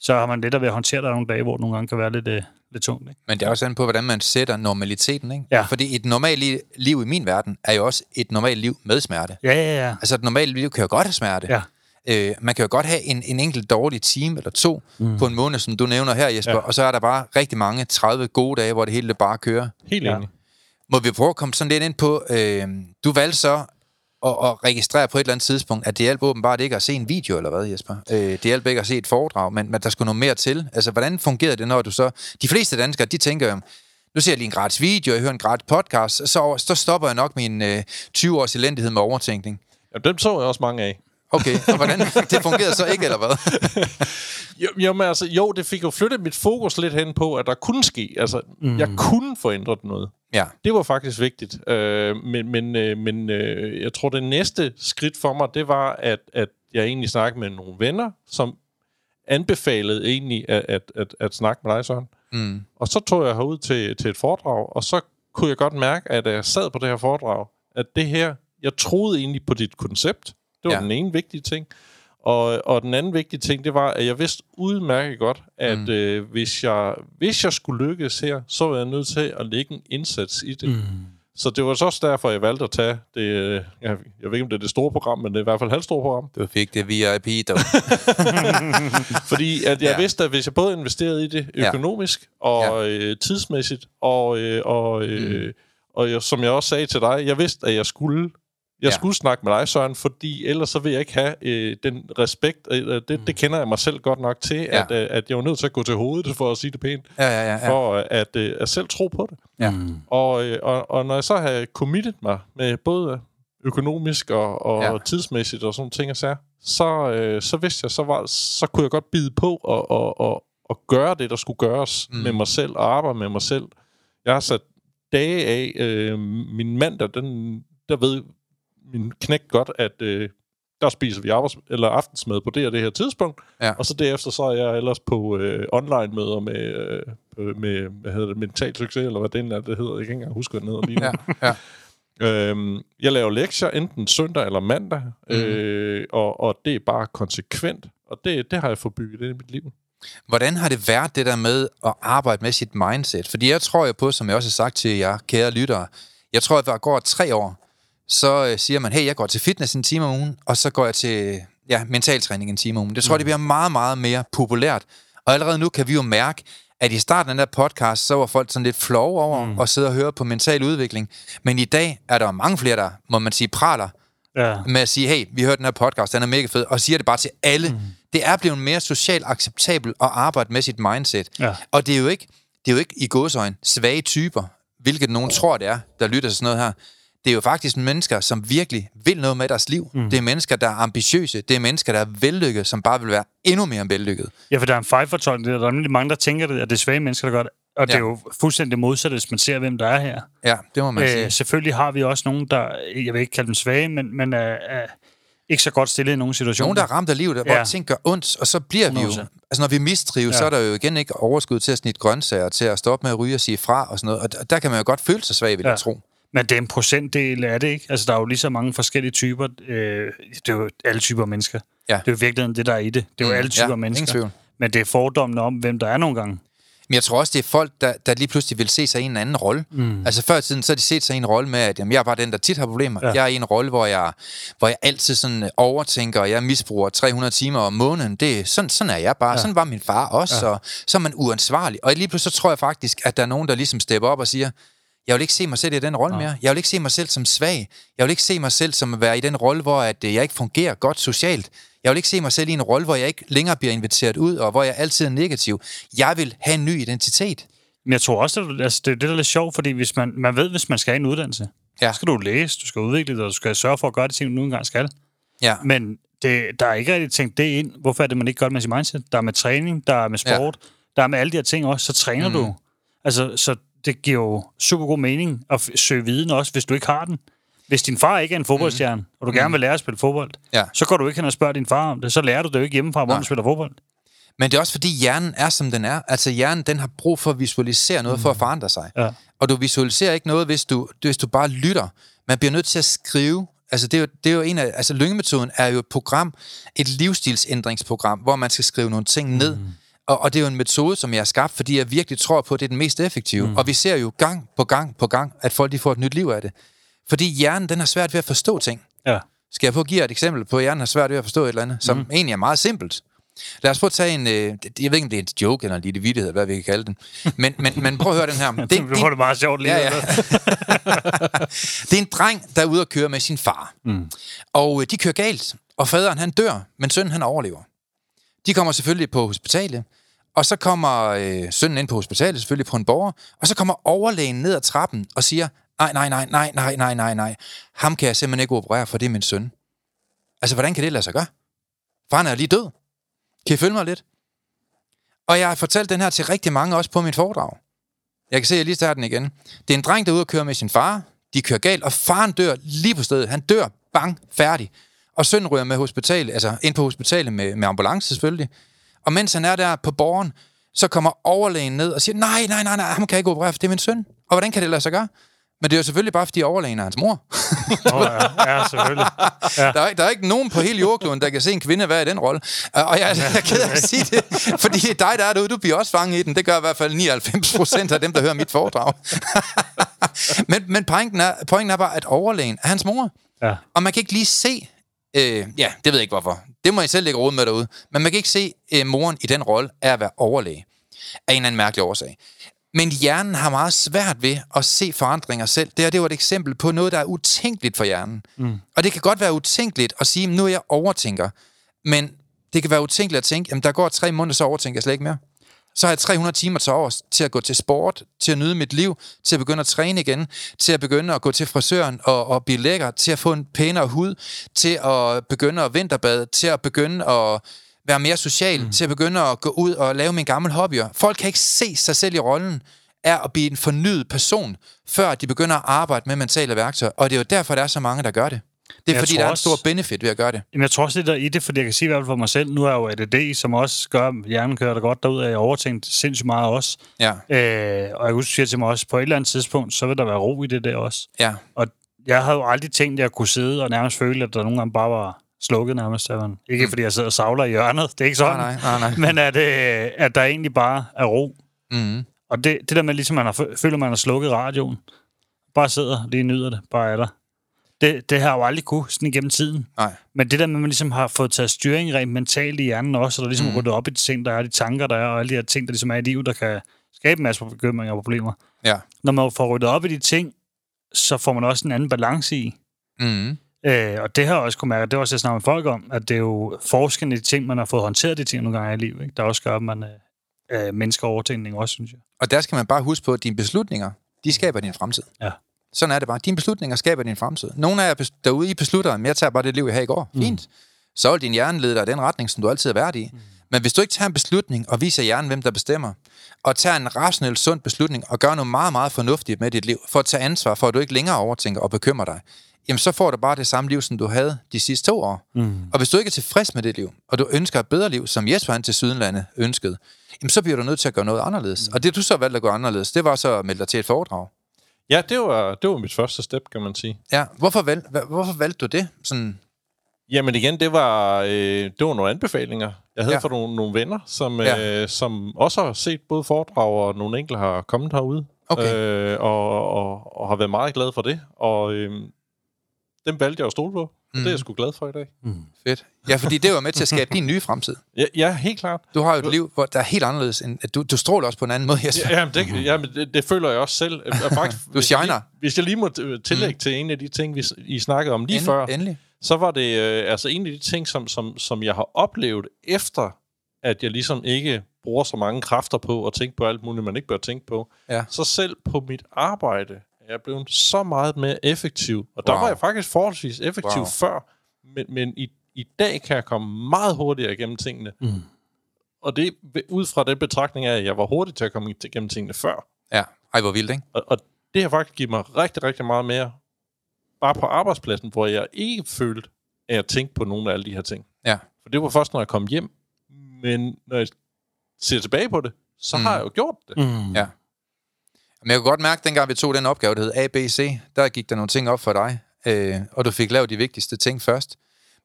så har man lettere ved at håndtere der nogle dage, hvor det nogle gange kan være lidt, øh, lidt tungt. Ikke? Men det er også an på, hvordan man sætter normaliteten, ikke? Ja. Fordi et normalt li- liv i min verden er jo også et normalt liv med smerte. Ja, ja, ja. Altså et normalt liv kan jo godt have smerte. Ja. Øh, man kan jo godt have en, en enkelt dårlig time eller to mm. på en måned, som du nævner her, Jesper, ja. Ja. og så er der bare rigtig mange 30 gode dage, hvor det hele det bare kører. Helt Ja. enig. Må vi prøve at komme sådan lidt ind på, øh, du valgte så at, at registrere på et eller andet tidspunkt, at det hjalp åbenbart ikke at se en video, eller hvad, Jesper? Øh, det hjalp ikke at se et foredrag, men, men der skulle noget mere til. Altså, hvordan fungerede det, når du så... De fleste danskere, de tænker jo, nu ser jeg lige en gratis video, jeg hører en gratis podcast, så, så stopper jeg nok min øh, 20 års elendighed med overtænkning. Ja, dem så jeg også mange af. Okay, og hvordan? Det fungerede så ikke, eller hvad? Jo, jo, men altså, jo, det fik jo flyttet mit fokus lidt hen på, at der kunne ske. Altså, mm. jeg kunne få ændret noget. Ja, Det var faktisk vigtigt. Øh, men men, øh, men øh, jeg tror, det næste skridt for mig, det var, at, at jeg egentlig snakkede med nogle venner, som anbefalede egentlig at, at, at, at snakke med dig, Søren. mm. Og så tog jeg herud til, til et foredrag, og så kunne jeg godt mærke, at jeg sad på det her foredrag, at det her, jeg troede egentlig på dit koncept. Det var Ja. ja. den ene vigtige ting. Og, og den anden vigtige ting, det var, at jeg vidste udmærket godt, at mm. øh, hvis, jeg, hvis jeg skulle lykkes her, så var jeg nødt til at lægge en indsats i det. Mm. Så det var så også derfor, jeg valgte at tage det, øh, jeg, jeg ved ikke, om det er det store program, men det er i hvert fald halvstore program. Du fik det VIP, dog. Fordi at jeg Ja. ja. vidste, at hvis jeg både investerede i det Ja. økonomisk og øh, tidsmæssigt, og, øh, og, øh, og jeg, som jeg også sagde til dig, jeg vidste, at jeg skulle jeg Ja. skulle snakke med dig, Søren, fordi ellers så vil jeg ikke have øh, den respekt. Øh, det, det kender jeg mig selv godt nok til, Ja. at, øh, at jeg var nødt til at gå til hovedet, for at sige det pænt, Ja, ja, ja. ja. for øh, at, øh, at selv tro på det. Ja. Og, øh, og, og når jeg så havde committed mig med både økonomisk og, og Ja. tidsmæssigt og sådan ting og sager, så, øh, så vidste jeg, så, var, så kunne jeg godt bide på og, og, og, og gøre det, der skulle gøres Mm. mm. med mig selv og arbejde med mig selv. Jeg har sat dage af. Øh, min mandag, den, der ved min knæk godt, at øh, der spiser vi arbejds- eller aftensmad på det og det her tidspunkt. Ja. Og så derefter så er jeg ellers på øh, online-møder med, øh, med, hvad hedder det, mental succes, eller hvad den er, det hedder. Jeg kan ikke engang huske, hvad den hedder lige nu. Ja, ja. Øhm, jeg laver lektier enten søndag eller mandag, mm. øh, og, og det er bare konsekvent. Og det, det har jeg fået bygget ind i mit liv. Hvordan har det været det der med at arbejde med sit mindset? Fordi jeg tror jo på, som jeg også har sagt til jer kære lyttere, jeg tror, at der går tre år, så øh, siger man, hey, jeg går til fitness en time om ugen, og så går jeg til ja, mentaltræning en time om ugen. Det tror jeg, det bliver meget, meget mere populært. Og allerede nu kan vi jo mærke, at i starten af den der podcast, så var folk sådan lidt flove over mm. at sidde og høre på mental udvikling. Men i dag er der mange flere, der, må man sige, praler Ja. med at sige, hey, vi hørte den her podcast, den er mega fed, og siger det bare til alle. Mm. Det er blevet mere socialt acceptabelt at arbejde med sit mindset. Ja. Og det er jo ikke, det er jo ikke i godsøjne svage typer, hvilket nogen tror, det er, der lytter til sådan noget her. Det er jo faktisk mennesker, som virkelig vil noget med deres liv. Mm. Det er mennesker, der er ambitiøse. Det er mennesker, der er vellykkede, som bare vil være endnu mere vellykkede. Ja, for der er en fejlfortolkning. Der er nemlig mange, der tænker, det, at det er svage mennesker, der gør det. Og det Ja. er jo fuldstændig modsat, hvis man ser, hvem der er her. Ja, det må man øh, sige. selvfølgelig har vi også nogen, der, jeg vil ikke kalde dem svage, men, men er, er ikke så godt stillet i nogle situationer. Nogen, der er ramt af livet, hvor Ja. ting gør ondt, og så bliver vi jo... 100%. Altså, når vi mistrives, Ja. så er der jo igen ikke overskud til at snitte grøntsager, til at stoppe med at ryge og sige fra og sådan noget. Og der, kan man jo godt føle sig svag, vil. Ja. jeg tro. Men det er en procentdel af det, ikke? Altså, der er jo lige så mange forskellige typer. Øh, det er jo alle typer mennesker. Ja. Det er jo virkelig det, der er i det. Det er jo Mm, alle typer ja, mennesker. Men det er fordommene om, hvem der er nogle gange. Men jeg tror også, det er folk, der, der lige pludselig vil se sig i en anden rolle. Mm. Altså før i tiden, så har de set sig i en rolle med, at jamen, jeg er bare den, der tit har problemer. Ja. Jeg er i en rolle, hvor jeg, hvor jeg altid sådan overtænker, og jeg misbruger 300 timer om måneden. Det, er- sådan, sådan er jeg bare. Ja. Sådan var min far også. Ja. Og så er man uansvarlig. Og lige pludselig så tror jeg faktisk, at der er nogen, der ligesom stepper op og siger, jeg vil ikke se mig selv i den rolle mere. Jeg vil ikke se mig selv som svag. Jeg vil ikke se mig selv som at være i den rolle, hvor at, øh, jeg ikke fungerer godt socialt. Jeg vil ikke se mig selv i en rolle, hvor jeg ikke længere bliver inviteret ud, og hvor jeg altid er negativ. Jeg vil have en ny identitet. Men jeg tror også, at altså, det er det, der er lidt sjovt, fordi hvis man, man ved, hvis man skal have en uddannelse, Ja. så skal du læse, du skal udvikle det, og du skal sørge for at gøre det ting, du nu engang skal. Ja. Men det, der er ikke rigtig tænkt det ind. Hvorfor er det, man ikke gør det med sin mindset? Der er med træning, der er med sport, ja. der er med alle de her ting også. Så træner mm. du. Altså, så det giver jo super god mening at søge viden også, hvis du ikke har den. Hvis din far ikke er en fodboldstjerne, mm. og du gerne vil lære at spille fodbold, Ja. så går du ikke hen og spørger din far om det. Så lærer du det jo ikke hjemmefra, hvor du spiller fodbold. Men det er også fordi hjernen er, som den er. Altså hjernen, den har brug for at visualisere noget mm. for at forandre sig. Ja. Og du visualiserer ikke noget, hvis du, hvis du bare lytter. Man bliver nødt til at skrive. Altså, det er jo, det er jo en af, altså lyngemetoden er jo et program, et livsstilsændringsprogram, hvor man skal skrive nogle ting ned. Mm. Og, og det er jo en metode, som jeg har skabt, fordi jeg virkelig tror på, at det er den mest effektive. Mm. Og vi ser jo gang på gang på gang, at folk de får et nyt liv af det. Fordi hjernen, den har svært ved at forstå ting. Ja. Skal jeg få give et eksempel på, at hjernen har svært ved at forstå et eller andet, som mm. egentlig er meget simpelt. Lad os prøve at tage en, øh, jeg ved ikke, om det er en joke eller en lille vittighed, hvad vi kan kalde den. Men, men, men prøv at høre den her. Det, Det, det, det meget sjovt lige. Ja, ja. det er en dreng, der er ude at køre med sin far. Mm. Og øh, de kører galt, og faderen han dør, men sønnen han overlever. De kommer selvfølgelig på hospitalet, og så kommer øh, sønnen ind på hospitalet, selvfølgelig på en borger, og så kommer overlægen ned ad trappen og siger, nej, nej, nej, nej, nej, nej, nej, nej, ham kan jeg simpelthen ikke operere, for det er min søn. Altså, hvordan kan det lade sig gøre? Faren er lige død. Kan I følge mig lidt? Og jeg har fortalt den her til rigtig mange, også på mit foredrag. Jeg kan se, at jeg lige starter den igen. Det er en dreng, der er ude og køre med sin far. De kører galt, og faren dør lige på stedet. Han dør, bang, færdig. Og sønnen ryger med hospital, altså ind på hospitalet med, med ambulance selvfølgelig. Og mens han er der på borgen, så kommer overlægen ned og siger, nej, nej, nej, nej, ham kan jeg ikke operere, for det er min søn. Og hvordan kan det lade sig gøre? Men det er jo selvfølgelig bare, fordi overlægen er hans mor. Oh, ja. ja, selvfølgelig. Ja. Der, er, der er ikke nogen på hele jordkloden, der kan se en kvinde være i den rolle. Og jeg, jeg er ked af at sige det, fordi dig, der er derude, du bliver også fanget i den. Det gør i hvert fald 99 procent af dem, der hører mit foredrag. men men pointen, er, pointen er bare, at overlægen er hans mor. Ja. Og man kan ikke lige se... Øh, ja, det ved jeg ikke hvorfor. Det må I selv lægge råd med derude. Men man kan ikke se øh, moren i den rolle af at være overlæge. Af en eller anden mærkelig årsag. Men hjernen har meget svært ved at se forandringer selv. Det her det var et eksempel på noget, der er utænkeligt for hjernen. Mm. Og det kan godt være utænkeligt at sige, nu er jeg overtænker. Men det kan være utænkeligt at tænke, jamen der går tre måneder, så overtænker jeg slet ikke mere. Så har jeg 300 timer til overs til at gå til sport, til at nyde mit liv, til at begynde at træne igen, til at begynde at gå til frisøren og, og blive lækker, til at få en pænere hud, til at begynde at vinterbade, til at begynde at være mere social, mm. til at begynde at gå ud og lave mine gamle hobbyer. Folk kan ikke se sig selv i rollen er at blive en fornyet person, før de begynder at arbejde med mentale værktøjer. Og det er jo derfor, der er så mange, der gør det. Det er Jeg fordi, der er en også- stor benefit ved at gøre det. Jamen, jeg tror også lidt der er i det, fordi jeg kan sige i hvert fald for mig selv, nu er jeg jo ADD, som også gør, at hjernen kører der godt derud, at jeg overtænkt sindssygt meget også. Ja, Øh, og jeg husker, siger til mig også, på et eller andet tidspunkt, så vil der være ro i det der også. ja, Og jeg havde jo aldrig tænkt, at jeg kunne sidde og nærmest føle, at der nogle gange bare var slukket nærmest. man. Ikke fordi jeg sidder og savler i hjørnet, det er ikke sådan. Nej, nej, nej, nej. Men at, øh, at der egentlig bare er ro. Mm. Og det, det der med, ligesom man har, fø- føler, man har slukket radioen. Bare sidder lige nyder det, bare er der. Det, det har jeg jo aldrig kunne sådan igennem tiden. Nej. Men det der med, at man ligesom har fået taget styring rent mentalt i hjernen også, og der ligesom mm. ryddet op i de ting, der er, de tanker, der er, og alle de her ting, der ligesom er i livet, der kan skabe en masse bekymringer og problemer. Ja. Når man får ryddet op i de ting, så får man også en anden balance i. Mm. Øh, og det har jeg også kunne mærke, det var også jeg snakker med folk om, at det er jo forskellen i de ting, man har fået håndteret de ting nogle gange i livet, ikke? der også gør, at man øh, mennesker overtænkning også, synes jeg. Og der skal man bare huske på, at dine beslutninger, de skaber din fremtid. Ja. Sådan er det bare. Dine beslutninger skaber din fremtid. Nogle af jer derude, I beslutter, at jeg tager bare det liv, jeg havde i går. Mm. Fint. Så vil din hjerne lede dig i den retning, som du altid har været i. Mm. Men hvis du ikke tager en beslutning og viser hjernen, hvem der bestemmer, og tager en rationel, sund beslutning og gør noget meget, meget fornuftigt med dit liv, for at tage ansvar for, at du ikke længere overtænker og bekymrer dig, jamen så får du bare det samme liv, som du havde de sidste to år. Mm. Og hvis du ikke er tilfreds med det liv, og du ønsker et bedre liv, som Jesper han til Sydenlande ønskede, jamen så bliver du nødt til at gøre noget anderledes. Mm. Og det du så valgte at gøre anderledes, det var så at melde dig til et foredrag. Ja, det var, det var mit første step, kan man sige. Ja, hvorfor, valg, hvorfor valgte du det? Sådan, Jamen igen, det var, øh, det var nogle anbefalinger. Jeg havde ja. fra nogle, nogle venner, som, Ja. øh, som også har set både foredrag og nogle enkelte har kommet herude. Okay. Øh, og, og, og har været meget glad for det. Og øh, dem valgte jeg at stole på. Mm. det er jeg sgu glad for i dag. fedt. Ja, fordi det var med til at skabe din nye fremtid. Ja, ja helt klart. Du har jo et liv, hvor der er helt anderledes. End, at du, du stråler også på en anden måde, Jesper. Ja, jamen, det, jamen, det, det føler jeg også selv. Og faktisk, Du shiner. Hvis jeg lige må øh, tillægge mm. til en af de ting, vi, I snakkede om lige End- før, Endelig. så var det øh, altså en af de ting, som, som, som jeg har oplevet efter, at jeg ligesom ikke bruger så mange kræfter på at tænke på alt muligt, man ikke bør tænke på. Ja. Så selv på mit arbejde jeg blevet så meget mere effektiv. Og der Wow. var jeg faktisk forholdsvis effektiv Wow. før, men, men i, i dag kan jeg komme meget hurtigere igennem tingene. Mm. Og det ud fra den betragtning af, at jeg var hurtig til at komme igennem tingene før. Ja. Ej, hvor vildt, ikke? Og, og det har faktisk givet mig rigtig, rigtig meget mere bare på arbejdspladsen, hvor jeg ikke følte, at jeg tænkte på nogle af alle de her ting. Ja. For det var først, når jeg kom hjem. Men når jeg ser tilbage på det, så mm. har jeg jo gjort det. Mm. Ja. Men jeg kunne godt mærke, dengang vi tog den opgave, der hed ABC, der gik der nogle ting op for dig, øh, og du fik lavet de vigtigste ting først.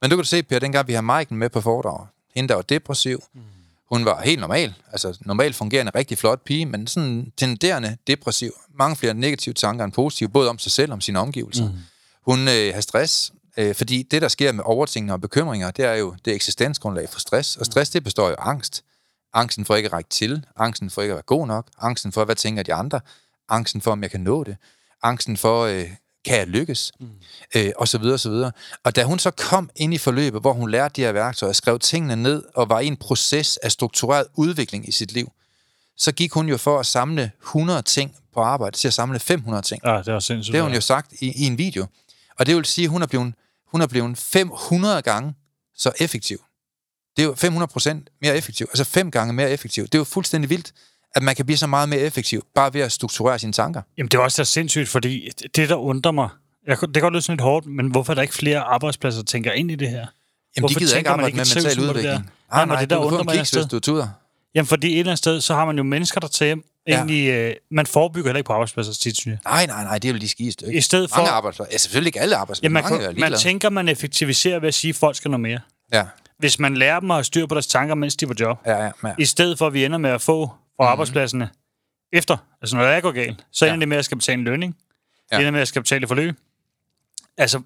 Men du kan se, Per, dengang vi har Maiken med på foredrag, hende der var depressiv, mm. hun var helt normal, altså normalt fungerende, rigtig flot pige, men sådan tenderende depressiv. Mange flere negative tanker end positive, både om sig selv og om sine omgivelser. Mm. Hun øh, har stress, øh, fordi det, der sker med overtænkning og bekymringer, det er jo det eksistensgrundlag for stress, og stress, det består jo af angst. Angsten for ikke at række til, angsten for ikke at være god nok, angsten for, hvad tænker de andre, angsten for, om jeg kan nå det, angsten for, øh, kan jeg lykkes, mm. øh, og så videre, og så videre. Og da hun så kom ind i forløbet, hvor hun lærte de her værktøjer, skrev tingene ned, og var i en proces af struktureret udvikling i sit liv, så gik hun jo for at samle 100 ting på arbejde, til at samle 500 ting. Ja, det var sindssygt. Det har hun jo sagt i, i en video. Og det vil sige, at hun er blevet, hun er blevet 500 gange så effektiv. Det er jo 500 procent mere effektiv. Altså fem gange mere effektiv. Det er jo fuldstændig vildt, at man kan blive så meget mere effektiv, bare ved at strukturere sine tanker. Jamen, det er også så sindssygt, fordi det, der undrer mig, jeg, det kan godt lyde sådan lidt hårdt, men hvorfor er der ikke flere arbejdspladser, tænker ind i det her? Jamen, Hvorfor de gider ikke arbejde ikke med mental udvikling. der? Nej, men det der du undrer mig kiks, hvis du tuder. Jamen, fordi et eller andet sted, så har man jo mennesker, der tager. Ja. Egentlig, øh, man forebygger heller ikke på arbejdspladser tit, synes jeg. Nej, nej, nej, det er jo skide stykke. I stedet for- Mange arbejdspladser. Ja, selvfølgelig ikke alle arbejdspladser. Jamen, man, mange man tænker, man effektiviserer ved at sige, at folk skal noget mere. Ja, Hvis man lærer dem at have styr på deres tanker, mens de er på job, ja, ja. ja. i stedet for, at vi ender med at få fra mm. arbejdspladserne efter, altså når det er går galt, så ender Ja. det med, at jeg skal betale en lønning. Ja. Det ender med, at jeg skal betale et forløb. Altså,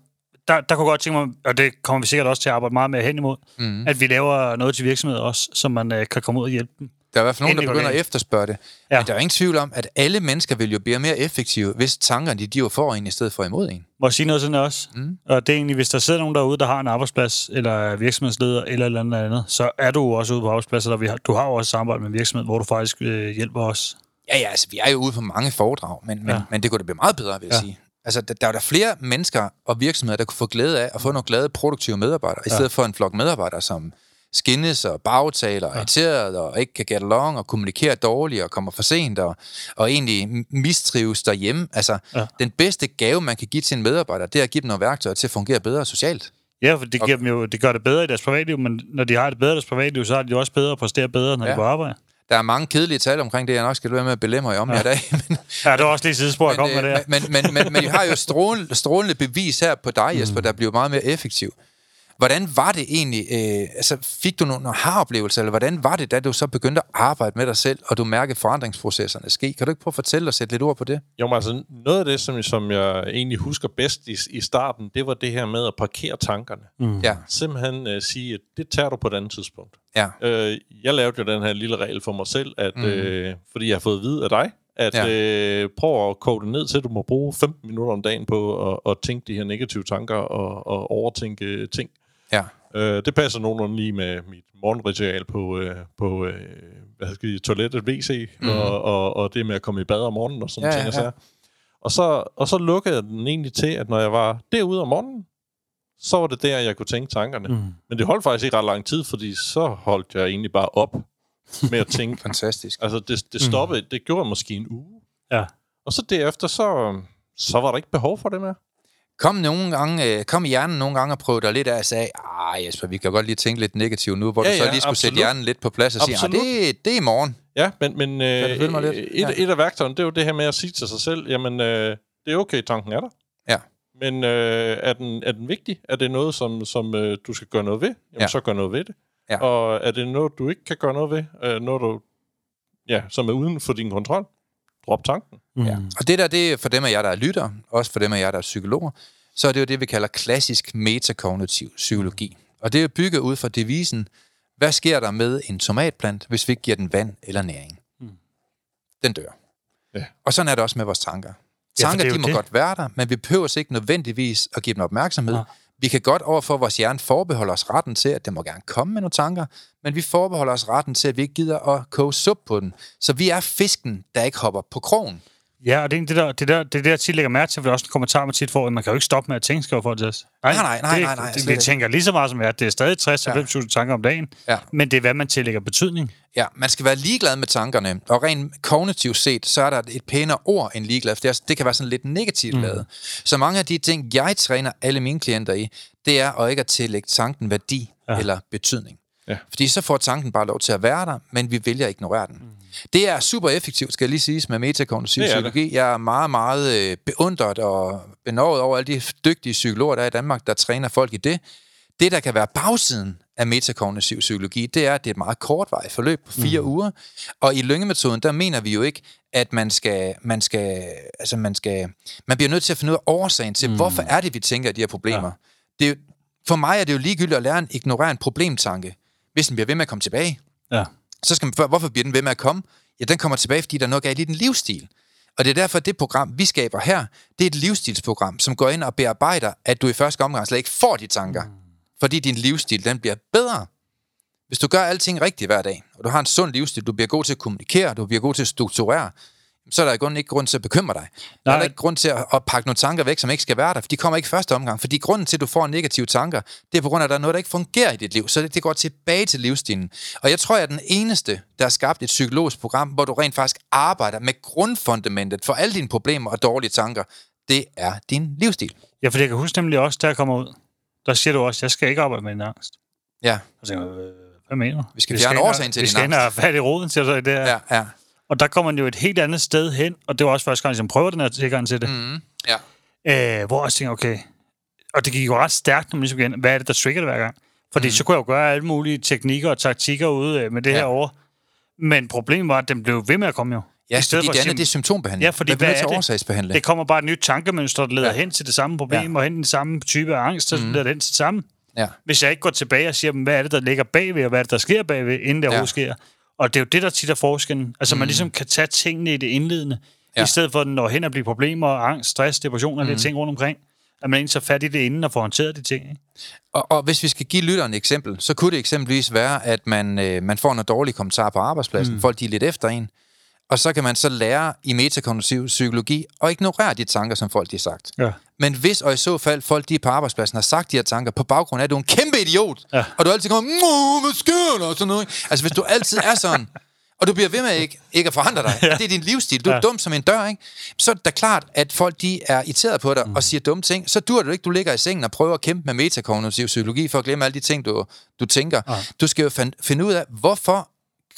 der, der kunne godt tænke mig, og det kommer vi sikkert også til at arbejde meget med hen imod, mm. at vi laver noget til virksomheder også, så man øh, kan komme ud og hjælpe dem. Der er i hvert fald nogen, der begynder at efterspørge det. Ja. Ja. Men der er ingen tvivl om, at alle mennesker vil jo blive mere effektive, hvis tankerne de, jo får en, i stedet for imod en. Må jeg sige noget sådan også? Mm. Og det er egentlig, hvis der sidder nogen derude, der har en arbejdsplads, eller er virksomhedsleder, eller eller andet andet, så er du også ude på arbejdspladser, der vi har, du har jo også samarbejde med en virksomhed, hvor du faktisk øh, hjælper os. Ja, ja, altså vi er jo ude på mange foredrag, men, men, Ja. ja. men det kunne da blive meget bedre, vil jeg Ja. ja. sige. Altså, der, der er der flere mennesker og virksomheder, der kunne få glæde af at få nogle glade, produktive medarbejdere, i stedet for en flok medarbejdere, som skinnes og bagtaler og ja. irriteret og ikke kan get along og kommunikere dårligt og kommer for sent og, og egentlig mistrives derhjemme. Altså, Ja. den bedste gave, man kan give til en medarbejder, det er at give dem nogle værktøjer til at fungere bedre socialt. Ja, for det, giver dem jo, det gør det bedre i deres privatliv, men når de har det bedre i deres privatliv, så har de jo også bedre at præstere bedre, når ja. de er på arbejde. Der er mange kedelige tal omkring det, jeg nok skal være med at belemre jer om ja. i dag. Men, Ja, det var også lige sidespor, jeg kom med men, det øh, men, men, men, men vi har jo strålende, strålende bevis her på dig, Jesper, der bliver meget mere effektiv. Hvordan var det egentlig? Øh, altså, fik du nogle aha-oplevelser, eller hvordan var det, da du så begyndte at arbejde med dig selv, og du mærkede forandringsprocesserne ske? Kan du ikke prøve at fortælle og sætte lidt ord på det? Jo, men altså, noget af det, som, som jeg egentlig husker bedst i, i starten, det var det her med at parkere tankerne. Mm. Ja, Simpelthen uh, sige, at det tager du på et andet tidspunkt. ja, Øh, jeg lavede jo den her lille regel for mig selv, at, mm. øh, fordi jeg har fået at vide af dig, at Ja. øh, prøv at koge det ned til, at du må bruge 15 minutter om dagen på at, at tænke de her negative tanker og, og overtænke ting. Ja. Øh, det passer nogenlunde lige med mit morgenritual på, øh, på øh, hvad skal jeg, toilettet, WC, mm. og, og, og det med at komme i bad om morgenen og sådan Ja, ting. ja, Og, ja. så. og, så, og så lukkede jeg den egentlig til, at når jeg var derude om morgenen, så var det der, jeg kunne tænke tankerne. Mm. Men det holdt faktisk ikke ret lang tid, fordi så holdt jeg egentlig bare op med at tænke. Fantastisk. altså, det, det stoppede, mm. det gjorde jeg måske en uge. Ja. Og så derefter, så, så var der ikke behov for det mere. Kom, nogle gange, øh, kom i hjernen nogle gange og prøvede dig lidt af og sagde, ah Jesper, vi kan godt lige tænke lidt negativt nu, hvor Ja, du så ja, lige skulle sætte absolut. hjernen lidt på plads og sige, ah, det, det er i morgen. Ja, men, men øh, mig lidt? et, Ja. et af værktøjerne, det er jo det her med at sige til sig selv, jamen, øh, det er okay, tanken er der. Ja. Men øh, er, den, er den vigtig? Er det noget, som, som øh, du skal gøre noget ved? Jamen, Ja. ja. så gør noget ved det. Ja. Og er det noget, du ikke kan gøre noget ved? Øh, noget, du, ja, som er uden for din kontrol? Drop tanken. Mm. Ja. Og det der, det er for dem af jer, der er lytter, også for dem af jer, der er psykologer, så er det jo det, vi kalder klassisk metakognitiv psykologi. Og det er bygget ud fra devisen, hvad sker der med en tomatplant, hvis vi ikke giver den vand eller næring? Den dør. Ja. Og sådan er det også med vores tanker. Ja, Tanker, er de må det. godt være der, men vi behøver ikke nødvendigvis at give dem opmærksomhed. Ja. Vi kan godt overfor vores hjerne forbeholde os retten til, at det må gerne komme med nogle tanker, men vi forbeholder os retten til, at vi ikke gider at koge sup på den. Så vi er fisken, der ikke hopper på krogen. Ja, og det er det der, det der, det der tit lægger mærke til, for det er også en kommentar, man tit får, at man kan jo ikke stoppe med at tænke, skriver folk til os. Nej, nej, nej, det, nej, nej, det, vi ikke. tænker lige så meget som jeg, det er stadig 60-90.000 ja. tanker om dagen, Ja. men det er, hvad man tillægger betydning. Ja, man skal være ligeglad med tankerne, og rent kognitivt set, så er der et pænere ord end ligeglad, for det, er, det kan være sådan lidt negativt mm. lavet. Så mange af de ting, jeg træner alle mine klienter i, det er at ikke at tillægge tanken værdi ja. eller betydning. Ja. Fordi så får tanken bare lov til at være der, men vi vælger at ignorere den. Mm. Det er super effektivt, skal jeg lige sige, med metakognitiv Det er det. psykologi. Jeg er meget, meget øh, beundret og benovet over alle de dygtige psykologer, der er i Danmark, der træner folk i det. Det, der kan være bagsiden af metakognitiv psykologi, det er, at det er et meget kortvarigt forløb på fire mm. uger. Og i lyngemetoden, der mener vi jo ikke, at man skal, man skal, altså man skal, man bliver nødt til at finde ud af årsagen til, mm. hvorfor er det, vi tænker de her problemer. Ja. Det for mig er det jo ligegyldigt at lære at ignorere en problemtanke, hvis den bliver ved med at komme tilbage Ja. Så skal man spørge, hvorfor bliver den ved med at komme? Ja, den kommer tilbage, fordi der er noget galt i den livsstil. Og det er derfor, at det program, vi skaber her, det er et livsstilsprogram, som går ind og bearbejder, at du i første omgang slet ikke får de tanker. Mm. Fordi din livsstil, den bliver bedre. Hvis du gør alting rigtigt hver dag, og du har en sund livsstil, du bliver god til at kommunikere, du bliver god til at strukturere, så er der grunden ikke grund til at bekymre dig. Der er Nej. der ikke grund til at, at pakke nogle tanker væk, som ikke skal være der, for de kommer ikke første omgang. Fordi grunden til, at du får negative tanker, det er på grund af, at der er noget, der ikke fungerer i dit liv. Så det, det går tilbage til livsstilen. Og jeg tror, jeg er den eneste, der har skabt et psykologisk program, hvor du rent faktisk arbejder med grundfundamentet for alle dine problemer og dårlige tanker. Det er din livsstil. ja, for jeg kan huske nemlig også, da jeg kommer ud, der siger du også, jeg skal ikke arbejde med en angst. Ja, Og så tænker hvad mener du? Vi skal fjerne årsagen til Vi din skal ind og fat i roden, siger du så i det her. ja, ja. Og der kommer man jo et helt andet sted hen, og det var også første gang, jeg prøver den her tilgang til det. Mm, ja. Øh, hvor jeg også tænker, okay, og det gik jo ret stærkt, når man ligesom igen, hvad er det, der trigger det hver gang? Fordi mm. så kunne jeg jo gøre alle mulige teknikker og taktikker ude øh, med det Ja. her over. Men problemet var, at den blev ved med at komme jo. Ja, I stedet fordi for det andet, det er symptombehandling. Ja, fordi hvad er det? Det kommer bare et nyt tankemønster, der leder Ja. hen til det samme problem, Ja. og hen til den samme type af angst, så mm. leder det hen til det samme. Ja. Hvis jeg ikke går tilbage og siger, "Men hvad er det, der ligger bagved, og hvad er det, der sker bagved, inden det Ja. overhovedet sker. Og det er jo det, der tit er forskellen. Altså, mm. man ligesom kan tage tingene i det indledende, Ja. i stedet for, at den når hen og bliver problemer, angst, stress, depression og mm. lidt ting rundt omkring. At man egentlig tager fat i det inden og får håndteret de ting. Ikke? Og, og hvis vi skal give lytteren et eksempel, så kunne det eksempelvis være, at man, øh, man får nogle dårlige kommentarer på arbejdspladsen. Mm. Folk de er lidt efter en. Og så kan man så lære i metakognitiv psykologi at ignorere de tanker, som folk de har sagt. Ja. Men hvis og i så fald folk de på arbejdspladsen har sagt de her tanker på baggrund af, at du er en kæmpe idiot, Ja. og du altid kommer, "Nå, hvad sker der? Og sådan noget. Altså hvis du altid er sådan, og du bliver ved med ikke, ikke at forandre dig, ja. det er din livsstil, du er Ja. dum som en dør, ikke? så er det da klart, at folk de er irriteret på dig mm. og siger dumme ting, så dur det jo ikke, du ligger i sengen og prøver at kæmpe med metakognitiv psykologi for at glemme alle de ting, du, du tænker. Ja. Du skal jo finde ud af, hvorfor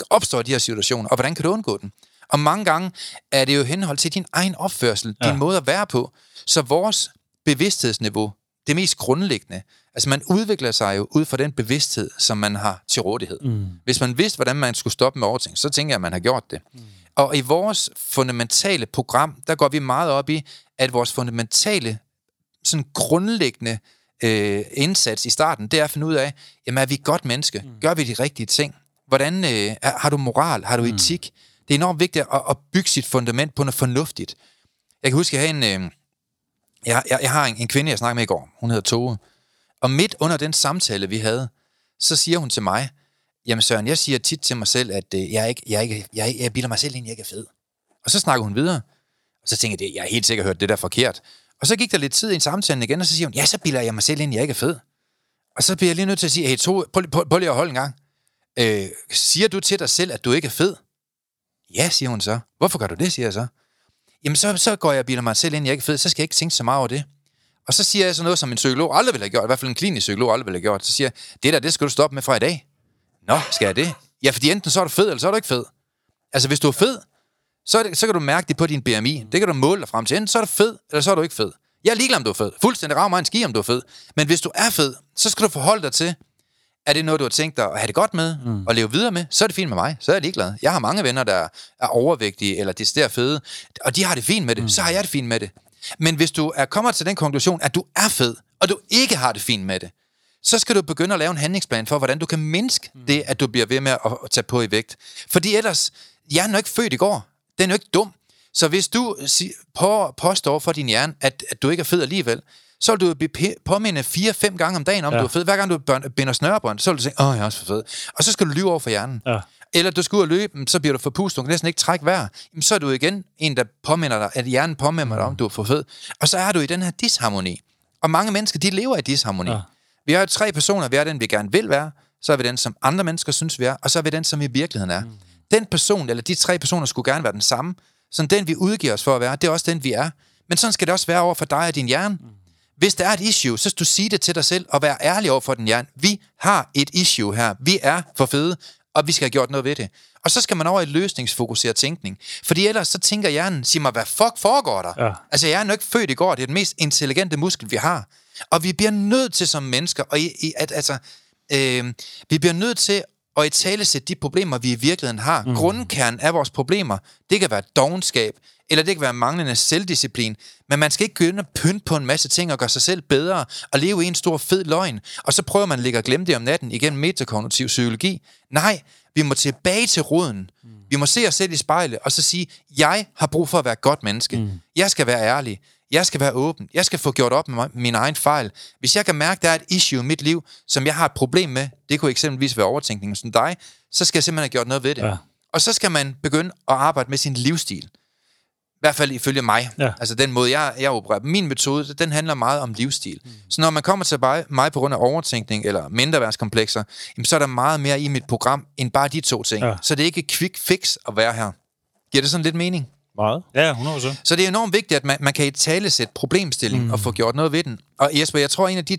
opstår de her situationer, og hvordan kan du undgå dem? Og mange gange er det jo henhold til din egen opførsel, ja. Din måde at være på. Så vores bevidsthedsniveau, det mest grundlæggende, altså man udvikler sig jo ud fra den bevidsthed, som man har til rådighed. Mm. Hvis man vidste, hvordan man skulle stoppe med overting, så tænker jeg, at man har gjort det. Mm. Og i vores fundamentale program, der går vi meget op i, at vores fundamentale, sådan grundlæggende øh, indsats i starten, det er at finde ud af, jamen er vi et godt menneske? Mm. Gør vi de rigtige ting? Hvordan øh, er, har du moral? Har du etik? Det er enormt vigtigt at, at bygge sit fundament på noget fornuftigt. Jeg kan huske, at jeg, havde en, øh, jeg, jeg, jeg har en, en kvinde, jeg snakkede med i går. Hun hedder Tove. Og midt under den samtale, vi havde, så siger hun til mig, jamen Søren, jeg siger tit til mig selv, at øh, jeg, er ikke, jeg, er ikke, jeg, jeg bilder mig selv ind, jeg ikke er fed. Og så snakker hun videre. Og så tænker jeg, jeg har helt sikkert hørt det der forkert. Og så gik der lidt tid i en samtale igen, og så siger hun, ja, så bilder jeg mig selv ind, jeg ikke er fed. Og så bliver jeg lige nødt til at sige, hey, to, prøv, prøv, prøv lige at holde en gang. Øh, siger du til dig selv, at du ikke er fed? Ja, siger hun så. Hvorfor gør du det, siger jeg så. Jamen, så, så går jeg og bilder mig selv ind, jeg er ikke fed, så skal jeg ikke tænke så meget over det. Og så siger jeg så noget, som en psykolog aldrig ville have gjort, i hvert fald en klinisk psykolog aldrig ville have gjort. Så siger jeg, det der, det skal du stoppe med fra i dag. Nå, skal jeg det? Ja, fordi enten så er du fed, eller så er du ikke fed. Altså, hvis du er fed, så, er det, så kan du mærke det på din BMI. Det kan du måle dig frem til. Enten så er du fed, eller så er du ikke fed. Jeg er ligeglad, om du er fed. Fuldstændig rav mig en ski, om du er fed. Men hvis du er fed, så skal du forholde dig til, er det noget, du har tænkt dig at have det godt med, mm. og leve videre med, så er det fint med mig. Så er jeg ligeglad. Jeg har mange venner, der er overvægtige, eller decideret fede, og de har det fint med det. Mm. Så har jeg det fint med det. Men hvis du er kommet til den konklusion, at du er fed, og du ikke har det fint med det, så skal du begynde at lave en handlingsplan for, hvordan du kan mindske mm. det, at du bliver ved med at at tage på i vægt. Fordi ellers, hjernen er ikke født i går. Den er jo ikke dum. Så hvis du på, påstår for din hjerne, at, at du ikke er fed alligevel, så vil du blive p- påminde fire-fem gange om dagen om, ja. Du er fed. Hver gang du binder snørebånd, så vil du tænke, åh, jeg er også for fed. Og så skal du lyve over for hjernen. Ja. Eller du skal ud og løbe, så bliver du for pustet, du kan næsten ikke trække vejr. Så er du igen en, der påminder dig, at hjernen påminder dig om, du er for fed. Og så er du i den her disharmoni. Og mange mennesker, de lever i disharmoni. Ja. Vi har tre personer. Vi er den, vi gerne vil være. Så er vi den, som andre mennesker synes, vi er. Og så er vi den, som vi i virkeligheden er. Mm. Den person, eller de tre personer, skulle gerne være den samme. Så den, vi udgiver os for at være, det er også den, vi er. Men sådan skal det også være over for dig og din hjerne. Mm. Hvis der er et issue, så skal du sige det til dig selv og være ærlig over for den hjerne. Vi har et issue her. Vi er for fede, og vi skal have gjort noget ved det. Og så skal man over i løsningsfokuseret tænkning. Fordi ellers så tænker hjernen, sig mig, hvad fuck foregår der? Ja. Altså, jeg er ikke født i går. Det er den mest intelligente muskel, vi har. Og vi bliver nødt til som mennesker, og i, i, at, altså, øh, vi bliver nødt til at i tale de problemer, vi i virkeligheden har. Mm. Grundkernen af vores problemer, det kan være dogenskab, eller det kan være manglende selvdisciplin. Men man skal ikke begynde at pynte på en masse ting og gøre sig selv bedre og leve i en stor fed løgn. Og så prøver man at ligge og glemme det om natten igennem metakognitiv psykologi. Nej, vi må tilbage til roden. Mm. Vi må se os selv i spejlet og så sige, jeg har brug for at være et godt menneske. Mm. Jeg skal være ærlig. Jeg skal være åben. Jeg skal få gjort op med min egen fejl. Hvis jeg kan mærke, at der er et issue i mit liv, som jeg har et problem med, det kunne eksempelvis være overtænkning som dig, så skal jeg simpelthen have gjort noget ved det. Ja. Og så skal man begynde at arbejde med sin livsstil. I hvert fald ifølge mig. Ja. Altså den måde, jeg, jeg opererer. Min metode, den handler meget om livsstil. Mm. Så når man kommer til mig, på grund af overtænkning eller mindreværdskomplekser, jamen, så er der meget mere i mit program, end bare de to ting. Ja. Så det er ikke quick fix at være her. Giver det sådan lidt mening? Meget. Ja, 100%. Så det er enormt vigtigt, at man, man kan i tale sætte problemstilling mm. og få gjort noget ved den. Og Jesper, jeg tror, en af de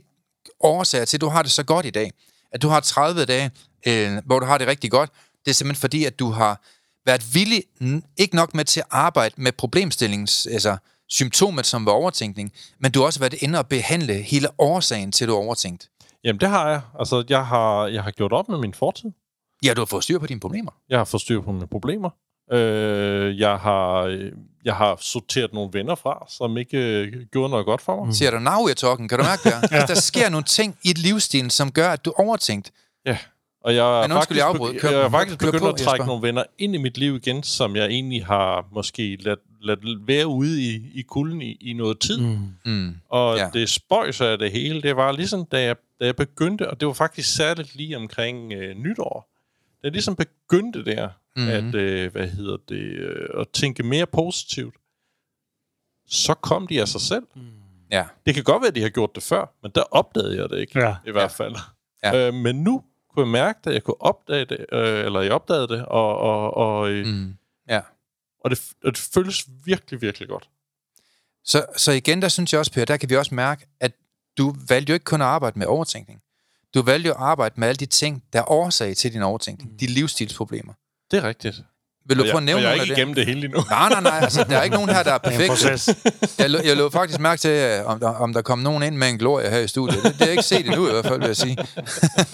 årsager til, at du har det så godt i dag, at du har 30 dage, øh, hvor du har det rigtig godt, det er simpelthen fordi, at du har været villig, ikke nok med til at arbejde med problemstillingens, altså symptomet, som var overtænkning, men du har også været inde og behandle hele årsagen til, at du har overtænkt. Jamen, det har jeg. Altså, jeg har, jeg har gjort op med min fortid. Ja, du har fået styr på dine problemer. Jeg har fået styr på mine problemer. Øh, jeg, har, øh, jeg har sorteret nogle venner fra, som ikke øh, gjorde noget godt for mig. Mm. Siger du, now we're talking, kan du mærke det? her? altså, der sker nogle ting i et livsstil, som gør, at du er overtænkt. Ja. Og jeg er Men faktisk, begy- Kør- jeg er faktisk begyndt på, at trække Jesper. nogle venner ind i mit liv igen, som jeg egentlig har måske ladt, ladt være ude i, i kulden i, i noget tid. Mm. Mm. Og Ja. ja. det spøjs af det hele, det var ligesom, da jeg, da jeg begyndte, og det var faktisk særligt lige omkring øh, nytår, da jeg ligesom begyndte der. Mm-hmm. at, øh, hvad hedder det, øh, at tænke mere positivt, så kom de af sig selv. Ja. Det kan godt være, at de har gjort det før, men der opdagede jeg det ikke, Ja. i hvert fald. Ja. Øh, men nu kunne jeg mærke det, jeg kunne opdage det, øh, eller jeg opdagede det, og, og, og, øh, Mm. Ja. og, det, og det føles virkelig, virkelig godt. Så, så igen, der synes jeg også, Per, der kan vi også mærke, at du valgte jo ikke kun at arbejde med overtænkning. Du valgte jo at arbejde med alle de ting, der er årsag til din overtænkning. Mm. De livsstilsproblemer. Det er rigtigt. Vil du prøve at jeg, nævne og jeg er ikke det? igennem det hele endnu. Nej, nej, nej. Altså, der er ikke nogen her, der er er perfekt. proces. Jeg, lå- jeg lå faktisk mærke til, øh, om der, om der kom nogen ind med en glorie her i studiet. Det, det har jeg ikke set endnu i hvert fald, vil jeg sige.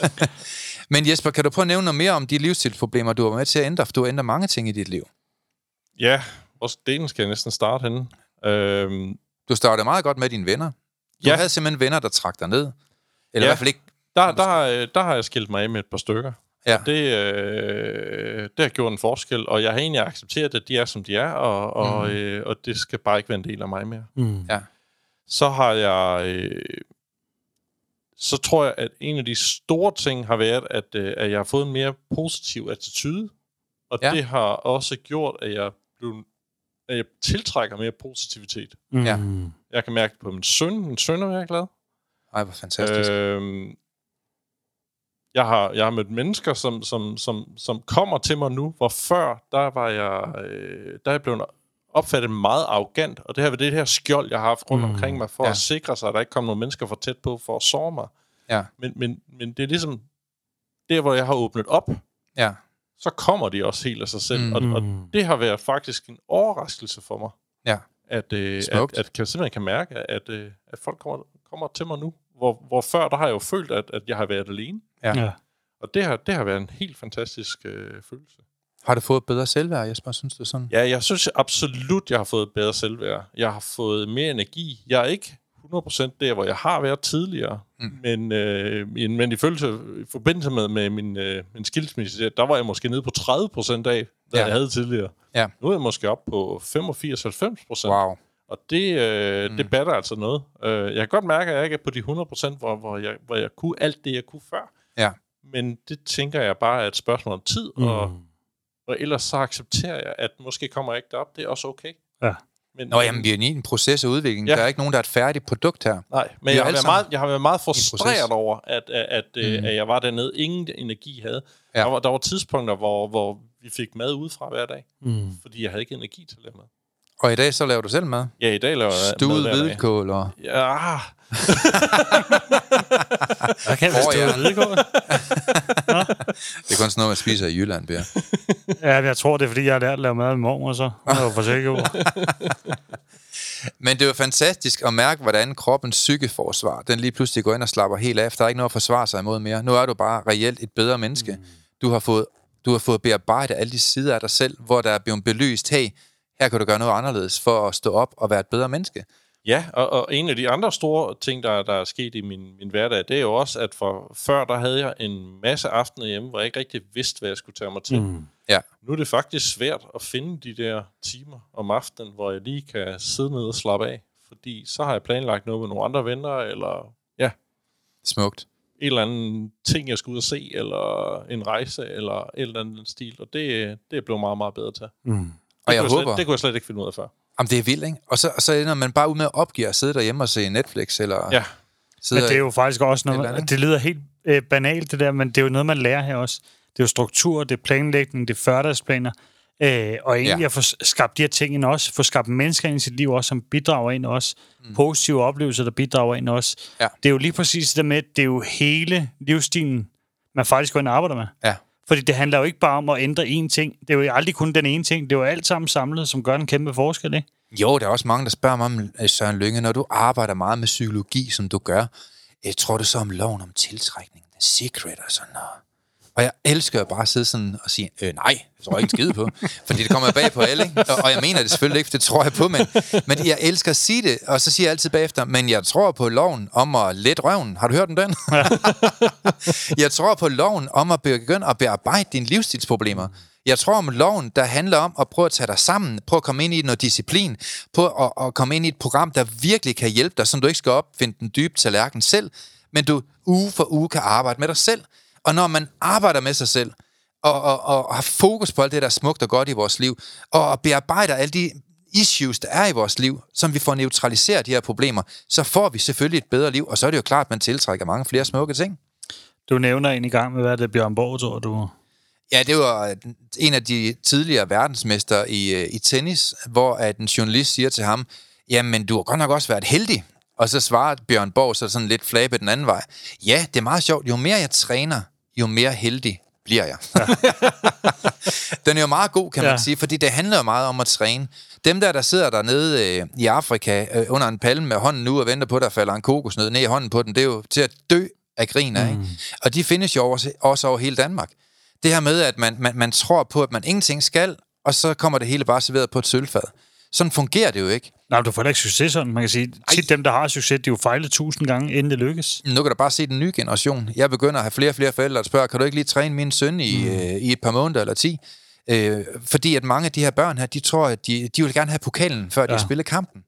Men Jesper, kan du prøve at nævne noget mere om de livsstilsproblemer, du har været med til at ændre? For du har ændret mange ting i dit liv. Ja, hvor delen skal jeg næsten starte henne. Øhm, Du startede meget godt med dine venner. Du Ja. havde simpelthen venner, der trak dig ned. Eller ja. i hvert fald ikke... der, der, har- øh, der har jeg skilt mig af med et par stykker. Ja. Det, øh, det har gjort en forskel, og jeg har egentlig accepteret, at de er, som de er, og, og, Mhm. øh, og det skal bare ikke være en del af mig mere. Mm. Ja. Så har jeg... Øh, så tror jeg, at en af de store ting har været, at, øh, at jeg har fået en mere positiv attitude, og Ja. det har også gjort, at jeg, blev, at jeg tiltrækker mere positivitet. Mm. Ja. Jeg kan mærke det på min søn. Min søn er jeg glad. Ej, hvor fantastisk. Øh, jeg har, jeg har mødt mennesker, som, som, som, som kommer til mig nu, hvor før, der var jeg, øh, der er jeg blevet opfattet meget arrogant, og det her, det her skjold, jeg har haft rundt Mm. omkring mig, for Ja. at sikre sig, at der ikke kommer nogen mennesker for tæt på, for at såre mig. Ja. Men, men, men det er ligesom, der hvor jeg har åbnet op, ja. så kommer de også helt af sig selv, Mm. og, og Mm. det har været faktisk en overraskelse for mig. Ja. At, øh, at, Smukt. at, kan simpelthen kan mærke, at, øh, at folk kommer, kommer til mig nu. Hvor, hvor før, der har jeg jo følt, at, at jeg har været alene. Ja. Ja. Og det har, det har været en helt fantastisk øh, følelse. Har du fået bedre selvværd, Jesper? Synes du sådan? Ja, jeg synes absolut, jeg har fået bedre selvværd. Jeg har fået mere energi. Jeg er ikke 100% der, hvor jeg har været tidligere. Mm. Men, øh, men, men i, følelse, i forbindelse med, med min, øh, min skilsmisse, der, der var jeg måske nede på 30% af, hvad ja. jeg havde tidligere. Ja. Nu er jeg måske op på 85-90%. Wow. Og det, øh, mm. det batter altså noget. Øh, jeg kan godt mærke, at jeg ikke er på de 100%, hvor, hvor, jeg, hvor jeg kunne alt det, jeg kunne før. Ja. Men det tænker jeg bare er et spørgsmål om tid, mm. og, og ellers så accepterer jeg, at måske kommer jeg ikke derop. Det er også okay. Ja. Men, Nå, jamen, vi er i en proces af udvikling. Ja. Der er ikke nogen, der er et færdigt produkt her. Nej, men er jeg har, været meget, jeg har været meget frustreret over, at, at, at, mm. Mm. at jeg var dernede, ingen energi havde. Ja. Der, var, der var tidspunkter, hvor, hvor vi fik mad udefra hver dag, Mm. fordi jeg havde ikke energi til lave mad. Og i dag så laver du selv mad. Ja, i dag laver jeg Stuet hvidkål og... Ja, Jeg kan ja. oh, ja. Det er kun sådan noget, man spiser i Jylland, Per. Ja, jeg tror, det er, fordi jeg har lært at lave mad med mormor, så. Hun er jo for sikker på. Men det var fantastisk at mærke, hvordan kroppens psykeforsvar, den lige pludselig går ind og slapper helt af. Der er ikke noget at forsvare sig imod mere. Nu er du bare reelt et bedre menneske. Mm. Du har fået du har fået bearbejdet alle de sider af dig selv, hvor der er blevet belyst, hey, her kan du gøre noget anderledes for at stå op og være et bedre menneske. ja og, og en af de andre store ting, der, der er sket i min, min hverdag, det er jo også, at for, før der havde jeg en masse aftener hjemme, hvor jeg ikke rigtig vidste, hvad jeg skulle tage mig til. Mm. Ja. Nu er det faktisk svært at finde de der timer om aftenen, hvor jeg lige kan sidde ned og slappe af. Fordi så har jeg planlagt noget med nogle andre venner, eller ja, Smukt. en eller anden ting, jeg skal ud og se, eller en rejse, eller et eller andet stil. Og det, det er blevet meget, meget bedre til. Mm. Og Det jeg kunne håber... Slet, det kunne jeg slet ikke finde ud af før. Jamen, det er vildt, ikke? Og så, og så ender man bare ud med at opgive at sidde derhjemme og se Netflix, eller Ja. Men det er jo faktisk også noget, andet. det lyder helt øh, banalt det der, men det er jo noget, man lærer her også. Det er jo struktur, det er planlægning, det er førdagsplaner, øh, og egentlig Ja. ja. at få skabt de her ting ind også, få skabt mennesker ind i sit liv også, som bidrager ind også, mm. positive oplevelser, der bidrager ind også. Ja. Det er jo lige præcis det der med, det er jo hele livsstilen, man faktisk går ind og arbejder med. Ja. Fordi det handler jo ikke bare om at ændre én ting. Det er jo aldrig kun den ene ting. Det er jo alt sammen samlet, som gør en kæmpe forskel, ikke? Jo, der er også mange, der spørger mig om, øh, Søren Lynge, når du arbejder meget med psykologi, som du gør, jeg tror du så om loven om tiltrækning, the secret og sådan noget? Og jeg elsker jo bare at sidde sådan og sige, øh, nej, det tror jeg ikke skide på. Fordi det kommer bag på alle, ikke? Og, og jeg mener det selvfølgelig ikke, for det tror jeg på, men, men jeg elsker at sige det, og så siger jeg altid bagefter, men jeg tror på loven om at lette røven. Har du hørt om den? jeg tror på loven om at begynde at bearbejde dine livsstilsproblemer. Jeg tror om loven, der handler om at prøve at tage dig sammen, prøve at komme ind i noget disciplin, prøve at, at komme ind i et program, der virkelig kan hjælpe dig, som du ikke skal opfinde den dybe tallerken selv, men du uge for uge kan arbejde med dig selv. Og når man arbejder med sig selv, og, og, og har fokus på alt det, der er smukt og godt i vores liv, og, og bearbejder alle de issues, der er i vores liv, som vi får neutraliseret de her problemer, så får vi selvfølgelig et bedre liv, og så er det jo klart, at man tiltrækker mange flere smukke ting. Du nævner en i gang med, hvad det er Bjørn Borg, tror du? Ja, det var en af de tidligere verdensmester i, øh, i tennis, hvor at en journalist siger til ham, jamen, du har godt nok også været heldig. Og så svarer Bjørn Borg så sådan lidt flabet den anden vej. Ja, det er meget sjovt. Jo mere jeg træner, jo mere heldig bliver jeg. Ja. den er jo meget god, kan man Ja. sige, fordi det handler jo meget om at træne. Dem der, der sidder dernede øh, i Afrika øh, under en palme med hånden nu og venter på, at der falder en kokosnød ned i hånden på den, det er jo til at dø af grin af. Mm. Og de findes jo også, også over hele Danmark. Det her med, at man, man, man tror på, at man ingenting skal, og så kommer det hele bare serveret på et sølvfad. Sådan fungerer det jo ikke. Nej, du får da ikke succes sådan. Man kan sige, tit dem, der har succes, de jo fejlet tusind gange, inden det lykkes. Nu kan du bare se den nye generation. Jeg begynder at have flere og flere forældre, der spørger, kan du ikke lige træne min søn i, mm. øh, i et par måneder eller ti? Øh, fordi at mange af de her børn her, de tror, at de, de vil gerne have pokalen, før ja. de spiller kampen.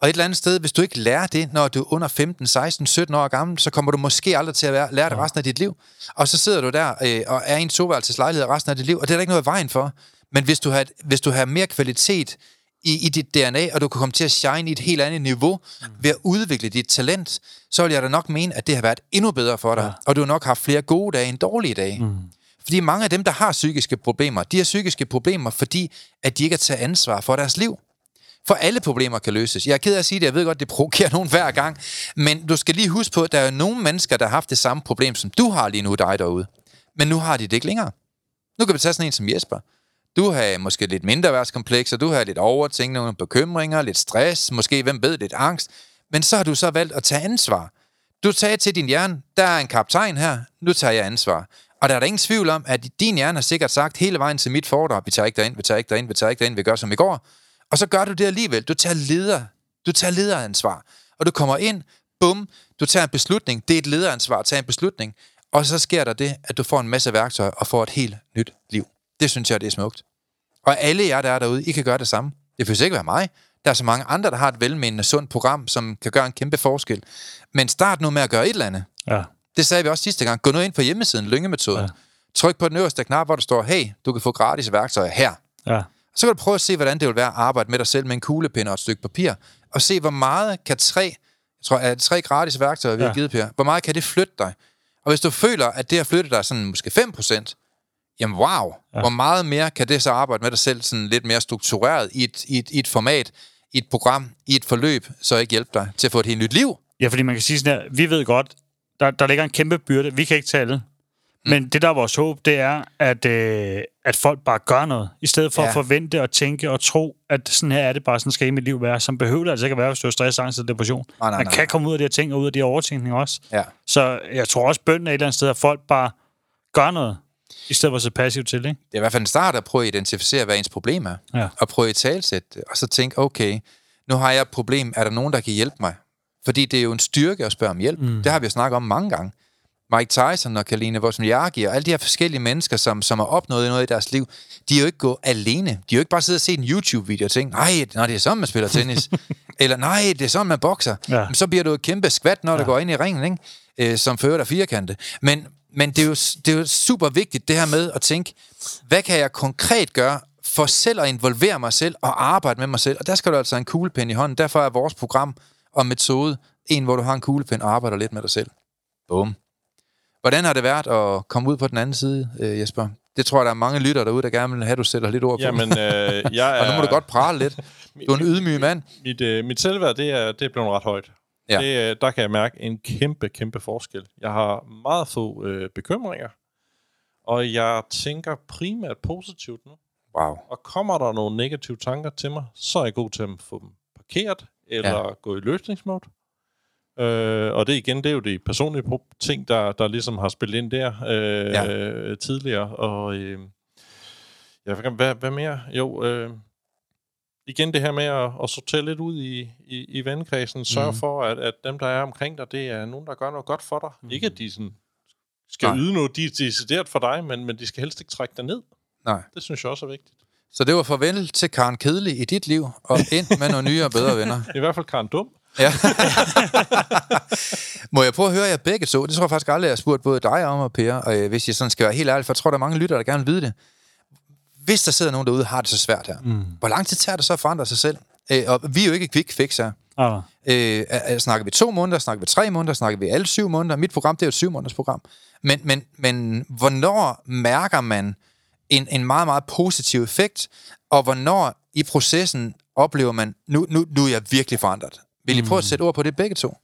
Og et eller andet sted, hvis du ikke lærer det, når du er under 15, 16, 17 år gammel, så kommer du måske aldrig til at være, lære det resten af dit liv. Og så sidder du der øh, og er i en soveværelseslejlighed resten af dit liv, og det er der ikke noget i vejen for. Men hvis du har, hvis du har mere kvalitet i, i dit DNA, og du kan komme til at shine i et helt andet niveau mm. ved at udvikle dit talent, så vil jeg da nok mene, at det har været endnu bedre for dig, ja. og du har nok haft flere gode dage end dårlige dage. Mm. Fordi mange af dem, der har psykiske problemer, de har psykiske problemer, fordi at de ikke har taget ansvar for deres liv. For alle problemer kan løses. Jeg er ked af at sige det, jeg ved godt, det provokerer nogen hver gang, men du skal lige huske på, at der er nogle mennesker, der har haft det samme problem, som du har lige nu, dig derude. Men nu har de det ikke længere. Nu kan vi tage sådan en som Jesper. Du har måske lidt mindre værtskomplekser, du har lidt overtænkning, nogle bekymringer, lidt stress, måske, hvem ved, lidt angst. Men så har du så valgt at tage ansvar. Du sagde til din hjerne, der er en kaptajn her, nu tager jeg ansvar. Og der er der ingen tvivl om, at din hjerne har sikkert sagt hele vejen til mit foredrag, vi tager ikke derind, vi tager ikke derind, vi tager ikke derind, vi gør som i går. Og så gør du det alligevel. Du tager leder. Du tager lederansvar. Og du kommer ind, bum, du tager en beslutning. Det er et lederansvar at tage en beslutning. Og så sker der det, at du får en masse værktøjer og får et helt nyt liv. Det synes jeg, det er smukt. Og alle jer, der er derude, I kan gøre det samme. Det behøver ikke være mig. Der er så mange andre, der har et velmenende, sundt program, som kan gøre en kæmpe forskel. Men start nu med at gøre et eller andet. Ja. Det sagde vi også sidste gang. Gå nu ind på hjemmesiden, Lyngemetoden. Ja. Tryk på den øverste knap, hvor der står, hey, du kan få gratis værktøjer her. Ja. Så kan du prøve at se, hvordan det vil være at arbejde med dig selv med en kuglepind og et stykke papir, og se, hvor meget kan tre, jeg tror, er tre gratis værktøjer, vi. Ja. har givet, Per, hvor meget kan det flytte dig? Og hvis du føler, at det har flyttet dig sådan måske 5%, jamen wow, ja. hvor meget mere kan det så arbejde med dig selv sådan lidt mere struktureret i et, i et, i et format, i et program, i et forløb, så ikke hjælpe dig til at få et helt nyt liv? Ja, fordi man kan sige sådan her, vi ved godt, der, der ligger en kæmpe byrde. Vi kan ikke tage alle. Men det, der er vores håb, det er, at, øh, at folk bare gør noget. I stedet for Ja. at forvente og tænke og tro, at sådan her er det bare, sådan skal mit liv være. Som behøver det altså ikke at være, hvis du har stress, angst og depression. Nej, nej, Man nej. kan komme ud af de her ting og ud af de her overtænkninger også. Ja. Så jeg tror også, bønden er et eller andet sted, at folk bare gør noget, i stedet for at se passivt til, ikke? Det er i hvert fald en start at prøve at identificere, hvad ens problem er. Ja. Og prøve at talsætte det. Og så tænke, okay, nu har jeg et problem. Er der nogen, der kan hjælpe mig? Fordi det er jo en styrke at spørge om hjælp. Mm. Det har vi jo snakket om mange gange. Mike Tyson og Kaline Wozniacki og alle de her forskellige mennesker, som, som har opnået noget i deres liv, de er jo ikke gået alene. De er jo ikke bare siddet og set en YouTube-video og tænkt, nej, nej, det er sådan, man spiller tennis. Eller nej, det er sådan, man bokser. Ja. Men så bliver du et kæmpe skvat, når ja. du går ind i ringen, ikke? Øh, som fører dig firkante. Men, men det, er jo, det er jo super vigtigt, det her med at tænke, hvad kan jeg konkret gøre for selv at involvere mig selv og arbejde med mig selv? Og der skal du altså have en kuglepen i hånden. Derfor er vores program og metode en, hvor du har en kuglepen og arbejder lidt med dig selv. Bum. Hvordan har det været at komme ud på den anden side, øh, Jesper? Det tror jeg, der er mange lytter derude, der gerne vil have, at du sætter lidt ord på. Jamen, øh, jeg er... og nu må du godt prale lidt. Du er en ydmyg mand. Mit, øh, mit selvværd, det er, det er blevet ret højt. Ja. Det, øh, der kan jeg mærke en kæmpe, kæmpe forskel. Jeg har meget få øh, bekymringer, og jeg tænker primært positivt nu. Wow. Og kommer der nogle negative tanker til mig, så er jeg god til at få dem parkeret, eller Ja. gå i løsningsmode. Øh, og det igen, det er jo de personlige ting, der, der ligesom har spillet ind der øh, Ja. tidligere. Og øh, ja, hvad, hvad mere? Jo, øh, igen det her med at, at sortere lidt ud i, i, i vennekredsen. Sørg Mhm. mm. for, at, at dem, der er omkring dig, det er nogen, der gør noget godt for dig. Mm. Ikke at de sådan, skal Nej. Yde noget de- decideret for dig, men, men de skal helst ikke trække dig ned. Nej. Det synes jeg også er vigtigt. Så det var farvel til Karen Kedelig i dit liv, og ind med nogle nye og bedre venner. I hvert fald Karen Dum. Ja. Må jeg prøve at høre jer begge to? Det tror jeg faktisk aldrig, jeg har spurgt både dig om og Per, og øh, hvis jeg sådan skal være helt ærlig, for jeg tror, der er mange lyttere, der gerne vil vide det. Hvis der sidder nogen derude, der har det så svært her, mm. hvor lang tid tager det så at forandre sig selv? Øh, og vi er jo ikke quick fix her. Ah, Øh, er- er- snakker vi to måneder, snakker vi tre måneder, snakker vi alle syv måneder? Mit program, det er jo et syv måneders program. Men, men, men hvornår mærker man en, en meget, meget positiv effekt, og hvornår i processen oplever man, nu, nu, nu er jeg virkelig forandret? Vil I prøve at sætte ord på det begge to?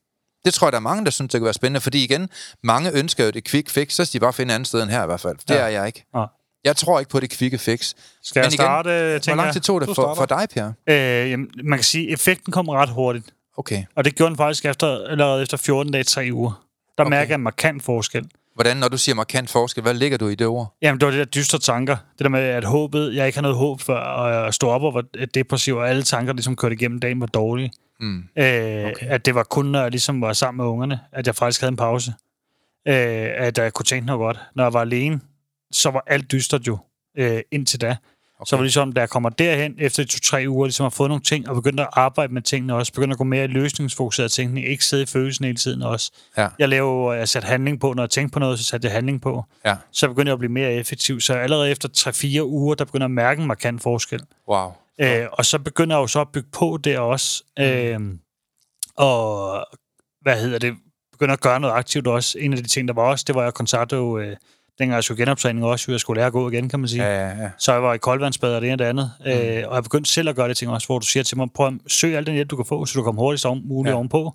Det tror jeg, der er mange, der synes, det kunne være spændende, fordi igen, mange ønsker jo det quick fix, så skal de bare finde et andet sted end her i hvert fald. Det Ja. er jeg ikke. ah. Jeg tror ikke på det kvikke fix. Skal jeg Men igen, starte, Hvor tænker lang tid tog det for, for dig, Per? Øh, jamen, man kan sige, at effekten kom ret hurtigt. Okay. Og det gjorde den faktisk efter, allerede efter 14 dage, 3 uger. Der Okay. mærker jeg en markant forskel. Hvordan, når du siger markant forskel, hvad ligger du i det ord? Jamen, det var det der dystre tanker. Det der med, at håbet, jeg ikke har noget håb før, og jeg stod op og var depressiv, og alle tanker ligesom kørte igennem dagen var dårlige. Mm. Øh, okay. At det var kun, når jeg ligesom var sammen med ungerne, at jeg faktisk havde en pause. Øh, at jeg kunne tænke noget godt. Når jeg var alene, så var alt dystert jo øh, indtil da. Okay. Så var det ligesom, da jeg kommer derhen efter de to-tre uger, ligesom har fået nogle ting, og begyndte at arbejde med tingene også, begyndte at gå mere i løsningsfokuseret tænkning, ikke sidde i følelsen hele tiden også. Ja. Jeg lavede, jeg satte handling på, når jeg tænkte på noget, så satte jeg handling på. Ja. Så begyndte jeg at blive mere effektiv. Så allerede efter 3-4 uger, der begynder at mærke en markant forskel. Wow. Øh, og så begynder jeg jo så at bygge på der også. Øh, og hvad hedder det? Begynder at gøre noget aktivt også. En af de ting, der var også, det var, at jeg kontaktede øh, dengang jeg skulle genoptræning også, jeg skulle lære at gå igen, kan man sige. Ja, ja, ja. Så jeg var i koldvandsbad og det ene og det andet. Mm. Øh, og jeg begyndte selv at gøre det ting også, hvor du siger til mig, prøv at søg al den hjælp, du kan få, så du kommer hurtigst om, muligt Ja. ovenpå.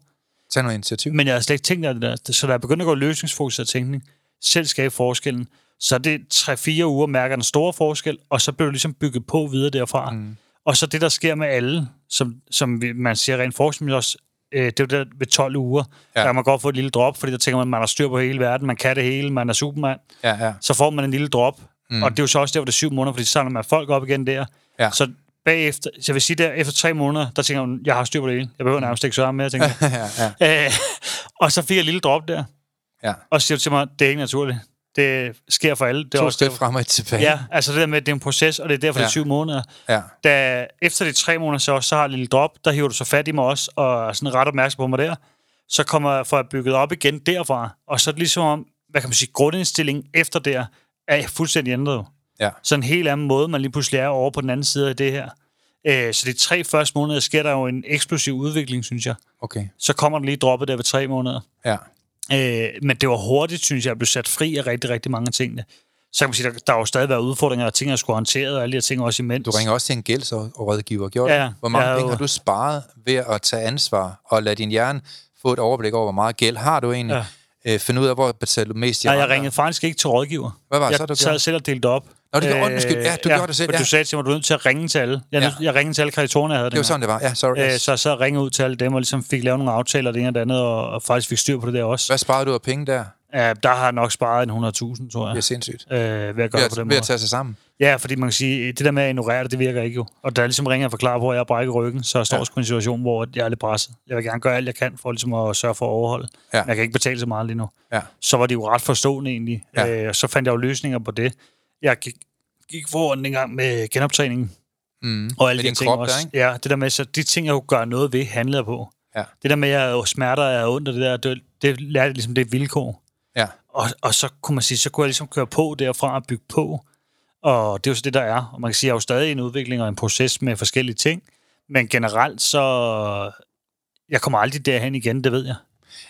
Tag noget initiativ. Men jeg havde slet ikke tænkt over det der. Så da jeg begyndte at gå løsningsfokuseret tænkning, selv skabe forskellen, så det 3-4 uger mærker den store forskel, og så bliver du ligesom bygget på videre derfra. Mm. Og så det, der sker med alle, som, som man siger rent forskning også, øh, det er jo det ved 12 uger, Ja. der kan man godt få et lille drop, fordi der tænker man, man har styr på hele verden, man kan det hele, man er supermand. Ja, ja. Så får man en lille drop, mm. og det er jo så også der, hvor det er syv måneder, fordi så samler man folk op igen der. Ja. Så bagefter, så jeg vil sige der, efter tre måneder, der tænker man, jeg har styr på det hele. Jeg behøver nærmest ikke sørge mere, tænker jeg. ja, ja. Øh, og så fik jeg et lille drop der. Ja. Og så siger du til mig, det er ikke naturligt. Det sker for alle. Det er To også skridt frem og tilbage. Ja, altså det der med, at det er en proces, og det er derfor, ja. det er syv måneder. ja. Da, efter de tre måneder så, så har jeg lille drop, der hiver du så fat i mig også, og sådan ret opmærksom på mig der. Så kommer jeg, får jeg bygget op igen derfra, og så er det ligesom om, hvad kan man sige, grundindstillingen efter der, er fuldstændig ændret. Ja. Så en helt anden måde, man lige pludselig er over på den anden side af det her. Øh, så de tre første måneder sker der jo en eksplosiv udvikling, synes jeg. Okay. Så kommer der lige droppet der ved tre måneder. Ja. Øh, men det var hurtigt, synes jeg, at blive sat fri af rigtig, rigtig mange af tingene. Så kan man sige, der, der har jo stadig været udfordringer og ting, jeg skulle håndtere, og alle de her ting også imens. Du ringer også til en gældsrådgiver, gjorde Ja? Hvor mange har penge har du sparet ved at tage ansvar og lade din hjerne få et overblik over, hvor meget gæld har du egentlig? Ja. Øh, finde ud af, hvor betaler du mest i Nej, jeg ringede faktisk ikke til rådgiver. Hvad var det jeg så, du sad gjorde? selv og delte op. Nå, det gjorde- undskyld. Ja, du gjorde det selv, ja. Du sagde til mig, du er nødt til at ringe til alle. Jeg, Ja. ja. jeg ringede til alle kreditorerne, jeg havde Det var sådan, det var. Ja, sorry. Øh, så jeg sad og ringede ud til alle dem, og ligesom fik lavet nogle aftaler, det ene og det andet, og, og faktisk fik styr på det der også. Hvad sparede du af penge der? Ja, der har jeg nok sparet en 100.000, tror jeg, Det er sindssygt. øh, ved at gøre Ved det på at, den ved måde. at tage sig sammen. Ja, fordi man kan sige, det der med at ignorere det, det virker ikke jo. Og da jeg ligesom ringer og forklarer på, at jeg har brækket ryggen, så jeg står Ja. ja. sgu i en situation, hvor jeg er lidt presset. Jeg vil gerne gøre alt, jeg kan for ligesom at sørge for at overholde. Ja. Men jeg kan ikke betale så meget lige nu. Ja. Så var de jo ret forstående egentlig. Ja. Øh, og så fandt jeg jo løsninger på det. Jeg gik, gik foran en gang med genoptræningen. Mm. Og alle Med de ting krop også. der, ikke? Ja, det der med, så de ting, jeg kunne gøre noget ved, handlede jeg på. Ja. Det der med, at jeg er smerter, er ondt og det der, det, det lærte jeg ligesom, det er vilkår. Ja. Og, og så kunne man sige, så kunne jeg ligesom køre på derfra og bygge på. Og det er jo så det, der er. Og man kan sige, at jeg er jo stadig en udvikling og en proces med forskellige ting. Men generelt så... Jeg kommer aldrig derhen igen, det ved jeg.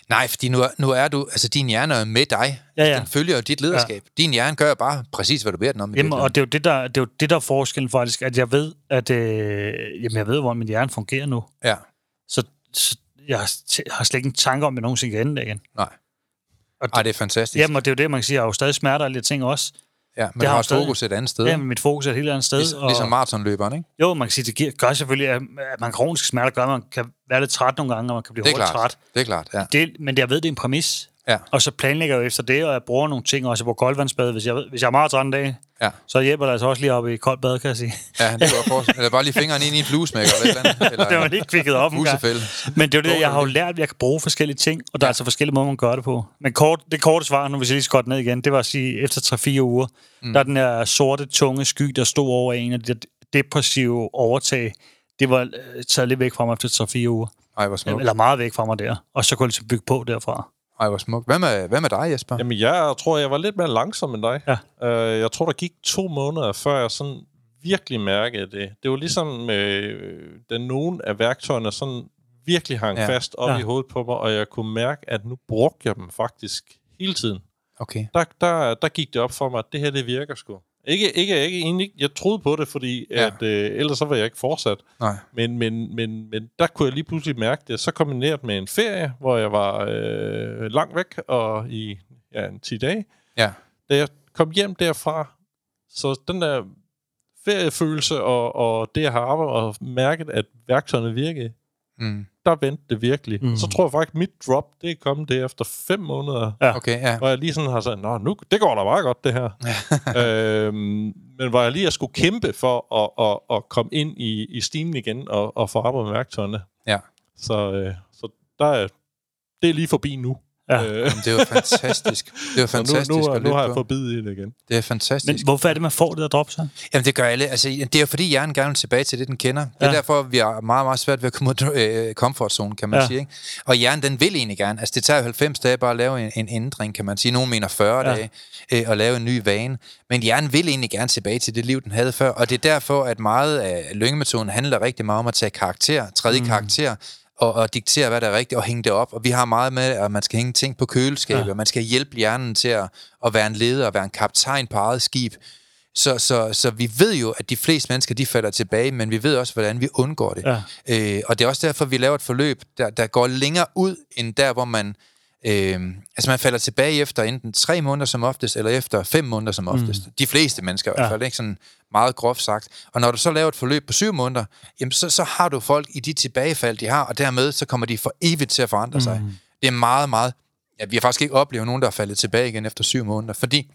Nej, fordi nu er, nu er du, altså din hjerne er med dig. Ja, ja. Den følger jo dit lederskab. Ja. Din hjerne gør bare præcis, hvad du beder den om. Jamen, og det er, jo det, der, det er jo det, der er forskellen faktisk, at jeg ved, at øh, jamen, jeg ved, hvor min hjerne fungerer nu. Ja, Så, så jeg har, har slet ikke en tanke om, at jeg nogensinde kan ende der igen. nej. Og Ej, det er fantastisk. Jamen, og det er jo det, man kan sige, jeg har jo stadig smerter og de ting også. Ja, men det har stadig- fokus et andet sted. Ja, men mit fokus er et helt andet sted. Ligesom, og, ligesom maratonløberen, ikke? jo, man kan sige, det giver, gør selvfølgelig, at, at man kroniske smerter gør, at man kan være lidt træt nogle gange, og man kan blive er klart. træt. Det er klart, ja. Det, men jeg ved, det er en præmis. Ja, Og så planlægger jeg efter det, og jeg bruger nogle ting, også jeg bruger koldvandsbad. Hvis jeg, hvis jeg er meget træt en dag, ja. så hjælper det altså også lige op i koldt bad, kan jeg sige. Ja, jeg forestille. Eller bare lige fingeren ind i en fluesmækker eller eller det var lige kvikket op en gang. Men det er det, jeg har jo lært, at jeg kan bruge forskellige ting, og der er altså forskellige måder, man gør det på. Men kort, det korte svar, nu hvis jeg lige gå ned igen, det var at sige, efter 3-4 uger, mm. der er den her sorte, tunge sky, der stod over en af de der depressive overtag, det var øh, taget lidt væk fra mig efter 3-4 uger. Ej, hvor smukt. Eller meget væk fra mig der. Og så kunne jeg ligesom bygge på derfra. Ej, hvor smukt. Hvad med, hvad med dig, Jesper? Jamen, jeg tror, jeg var lidt mere langsom end dig. Ja. Uh, jeg tror, der gik to måneder, før jeg sådan virkelig mærkede det. Det var ligesom, øh, da nogen af værktøjerne sådan virkelig hang Ja. fast op ja. i hovedet på mig, og jeg kunne mærke, at nu brugte jeg dem faktisk hele tiden. Okay. Der, der, der gik det op for mig, at det her, det virker sgu. Ikke, ikke, ikke, egentlig, jeg troede på det, fordi ja. at, øh, ellers så var jeg ikke fortsat. Nej. Men, men, men, men der kunne jeg lige pludselig mærke det. Så kombineret med en ferie, hvor jeg var øh, langt væk og i ja, en 10 dage. Ja. Da jeg kom hjem derfra, så den der feriefølelse og, og det, jeg har arbejdet og mærket, at værktøjerne virkede, Mm. Der vendte det virkelig. Mm. Så tror jeg faktisk, at mit drop, det er kommet det efter fem måneder, Ja. Okay, ja. hvor jeg lige sådan har sagt, Nå, nu, det går da meget godt, det her. øhm, men hvor jeg lige har skulle kæmpe for at, at, at komme ind i, i stimen igen og, og få arbejdet med værktøjerne. Ja. Så, øh, så der er, det er lige forbi nu. Ja. Øh, Jamen, det er jo fantastisk. Det er nu, fantastisk nu, at nu lytte har jeg fået bid i det igen. Det er fantastisk. Men hvorfor er det, man får det der drop så? Jamen, det gør alle. Altså, det er jo fordi, hjernen gerne vil tilbage til det, den kender. Det er Ja. derfor, vi har meget, meget svært ved at komme ud af øh, kan man Ja. sige. Ikke? Og hjernen, den vil egentlig gerne. Altså, det tager jo 90 dage bare at lave en, en ændring, kan man sige. Nogle mener 40 Ja. ja. dage øh, at lave en ny vane. Men hjernen vil egentlig gerne tilbage til det liv, den havde før. Og det er derfor, at meget af lyngemetoden handler rigtig meget om at tage karakter, tredje mm. karakter, og, og diktere, hvad der er rigtigt, og hænge det op. Og vi har meget med, at man skal hænge ting på køleskabet, ja. og man skal hjælpe hjernen til at, at være en leder, og være en kaptajn på eget skib. Så, så, så vi ved jo, at de fleste mennesker, de falder tilbage, men vi ved også, hvordan vi undgår det. Ja. Øh, og det er også derfor, vi laver et forløb, der, der går længere ud, end der, hvor man... Øh, altså man falder tilbage efter enten tre måneder som oftest, eller efter fem måneder som oftest. Mm. De fleste mennesker i hvert Ja. fald, ikke sådan meget groft sagt. Og når du så laver et forløb på syv måneder, jamen så, så har du folk i de tilbagefald, de har, og dermed så kommer de for evigt til at forandre sig. Mm. Det er meget, meget... Ja, vi har faktisk ikke oplevet nogen, der er faldet tilbage igen efter syv måneder, fordi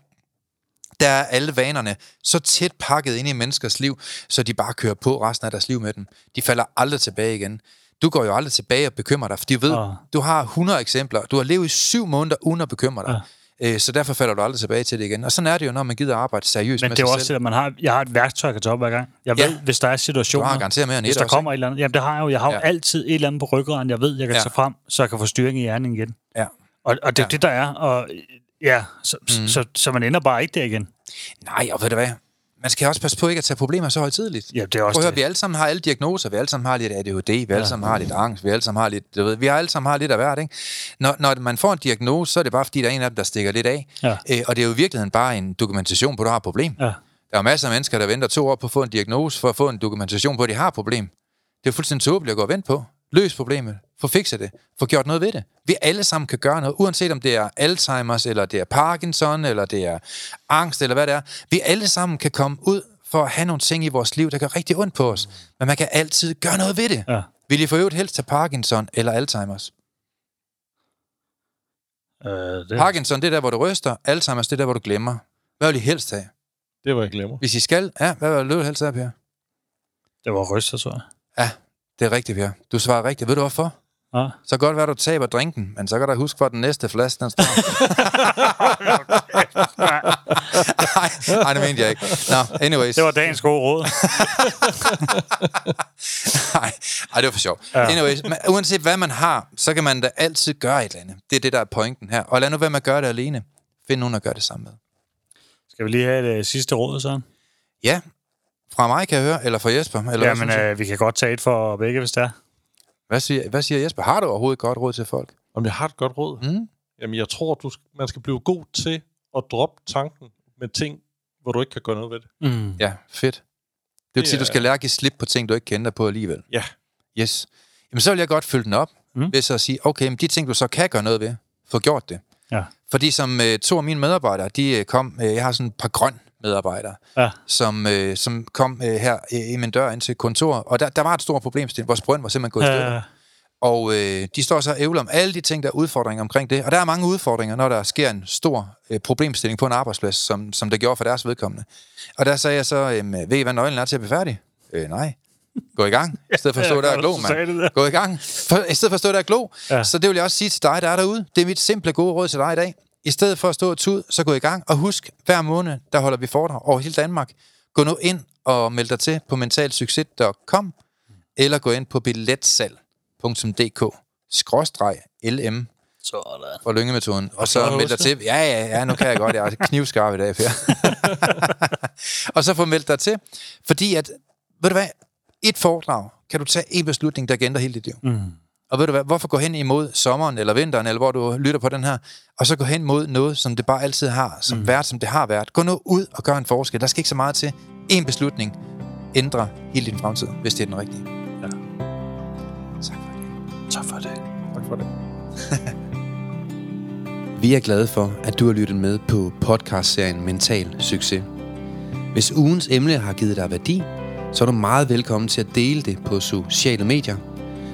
der er alle vanerne så tæt pakket ind i menneskers liv, så de bare kører på resten af deres liv med dem. De falder aldrig tilbage igen. Du går jo aldrig tilbage og bekymrer dig, fordi du ved, Ah. du har 100 eksempler. Du har levet i syv måneder uden at bekymre dig. Øh, så derfor falder du aldrig tilbage til det igen. Og sådan er det jo, når man gider arbejde seriøst Men med det er sig også selv. det, at man har, jeg har et værktøj, jeg kan tage op hver gang. Jeg Ja. ved, hvis der er situationer, Du har garanteret mere end hvis der også, kommer et eller andet. Jamen, det har jeg jo. Jeg har jo Ja. altid et eller andet på ryggraden, jeg ved, jeg kan Ja. tage frem, så jeg kan få styring i hjernen igen. Ja. Og, og det er Ja. det, der er. Og, ja, så, mm. så, så, man ender bare ikke der igen. Nej, og ved du hvad? Man skal også passe på ikke at tage problemer så højtidligt. Ja, det er også Prøv at høre, det. vi alle sammen har alle diagnoser. Vi alle sammen har lidt ADHD, vi alle sammen har lidt angst, vi alle sammen har lidt, du ved, vi har alle sammen har lidt af hvert, ikke? Når, når man får en diagnose, så er det bare fordi, der er en af dem, der stikker lidt af. Ja. Øh, og det er jo i virkeligheden bare en dokumentation på, at du har et problem. Ja. Der er masser af mennesker, der venter to år på at få en diagnose, for at få en dokumentation på, at de har et problem. Det er fuldstændig tåbeligt at gå og vente på. Løs problemet. Få fikset det. Få gjort noget ved det. Vi alle sammen kan gøre noget, uanset om det er Alzheimer's, eller det er Parkinson, eller det er angst, eller hvad det er. Vi alle sammen kan komme ud for at have nogle ting i vores liv, der gør rigtig ondt på os. Men man kan altid gøre noget ved det. Ja. Vil I for øvrigt helst tage Parkinson eller Alzheimer's? Øh, det, Parkinson, det er der, hvor du ryster. Alzheimer's, det er der, hvor du glemmer. Hvad vil I helst have? Det var jeg glemmer. Hvis I skal, ja, hvad vil du helst have, Per? det var ryster, tror jeg. Ja, det er rigtigt, Per. Du svarer rigtigt. Ved du hvorfor? Ja. Så godt være, du taber drinken, men så kan du huske, hvor den næste flaske den står. nej, nej, det mente jeg ikke. Nå, anyways. Det var dagens gode råd. nej, nej, det var for sjov. Ja. Anyways, men uanset hvad man har, så kan man da altid gøre et eller andet. Det er det, der er pointen her. Og lad nu være med at gøre det alene. Find nogen at gøre det sammen med. Skal vi lige have det sidste råd, så? Ja, fra mig kan jeg høre, eller fra Jesper. Eller synes du? øh, vi kan godt tage et for begge, hvis det er. hvad, siger, hvad siger Jesper? Har du overhovedet et godt råd til folk? Om jeg har et godt råd? Mm? Jamen, jeg tror, du skal, man skal blive god til at droppe tanken med ting, hvor du ikke kan gøre noget ved det. Mm. Ja, fedt. Det vil sige, at du skal lære at give slip på ting, du ikke kender på alligevel. Ja. Yes. Jamen, så vil jeg godt følge den op, Mm. mm. ved så at sige, okay, men de ting, du så kan gøre noget ved, få gjort det. Ja. Fordi som øh, to af mine medarbejdere, de øh, kom, øh, jeg har sådan et par grøn medarbejdere, Ja. som, øh, som kom øh, her øh, i min dør ind til kontoret, og der, der var et stort problemstilling. Vores brønd var simpelthen gået i stykker. Og øh, de står så og ævler om alle de ting, der er udfordringer omkring det. Og der er mange udfordringer, når der sker en stor øh, problemstilling på en arbejdsplads, som, som det gjorde for deres vedkommende. Og der sagde jeg så, øh, ved I, hvad nøglen er til at blive færdig? Øh, nej. Gå i gang. I stedet for at stå Ja, der og glo, mand. Gå i gang. For, I stedet for at stå der og glo. Ja. Ja. Så det vil jeg også sige til dig, der er derude. Det er mit simple gode råd til dig i dag. I stedet for at stå og tud, så gå i gang. Og husk, hver måned, der holder vi foredrag over hele Danmark. Gå nu ind og meld dig til på mentalsucces.com eller gå ind på billetsalg.dk skråstreg LM sådan. for lyngemetoden. Og så meld dig til. Ja, ja, ja, nu kan jeg godt. Jeg er knivskarp i dag, Per. og så få meldt dig til. Fordi at, ved du hvad, et foredrag kan du tage en beslutning, der kan ændre hele dit liv. Mm. Og ved du hvad, hvorfor gå hen imod sommeren eller vinteren, eller hvor du lytter på den her, og så gå hen mod noget, som det bare altid har, som mm. været, som det har været. Gå nu ud og gør en forskel. Der skal ikke så meget til. En beslutning ændrer hele din fremtid, hvis det er den rigtige. Ja. Tak for det. Tak for det. Tak for det. Vi er glade for, at du har lyttet med på podcastserien Mental Succes. Hvis ugens emne har givet dig værdi, så er du meget velkommen til at dele det på sociale medier.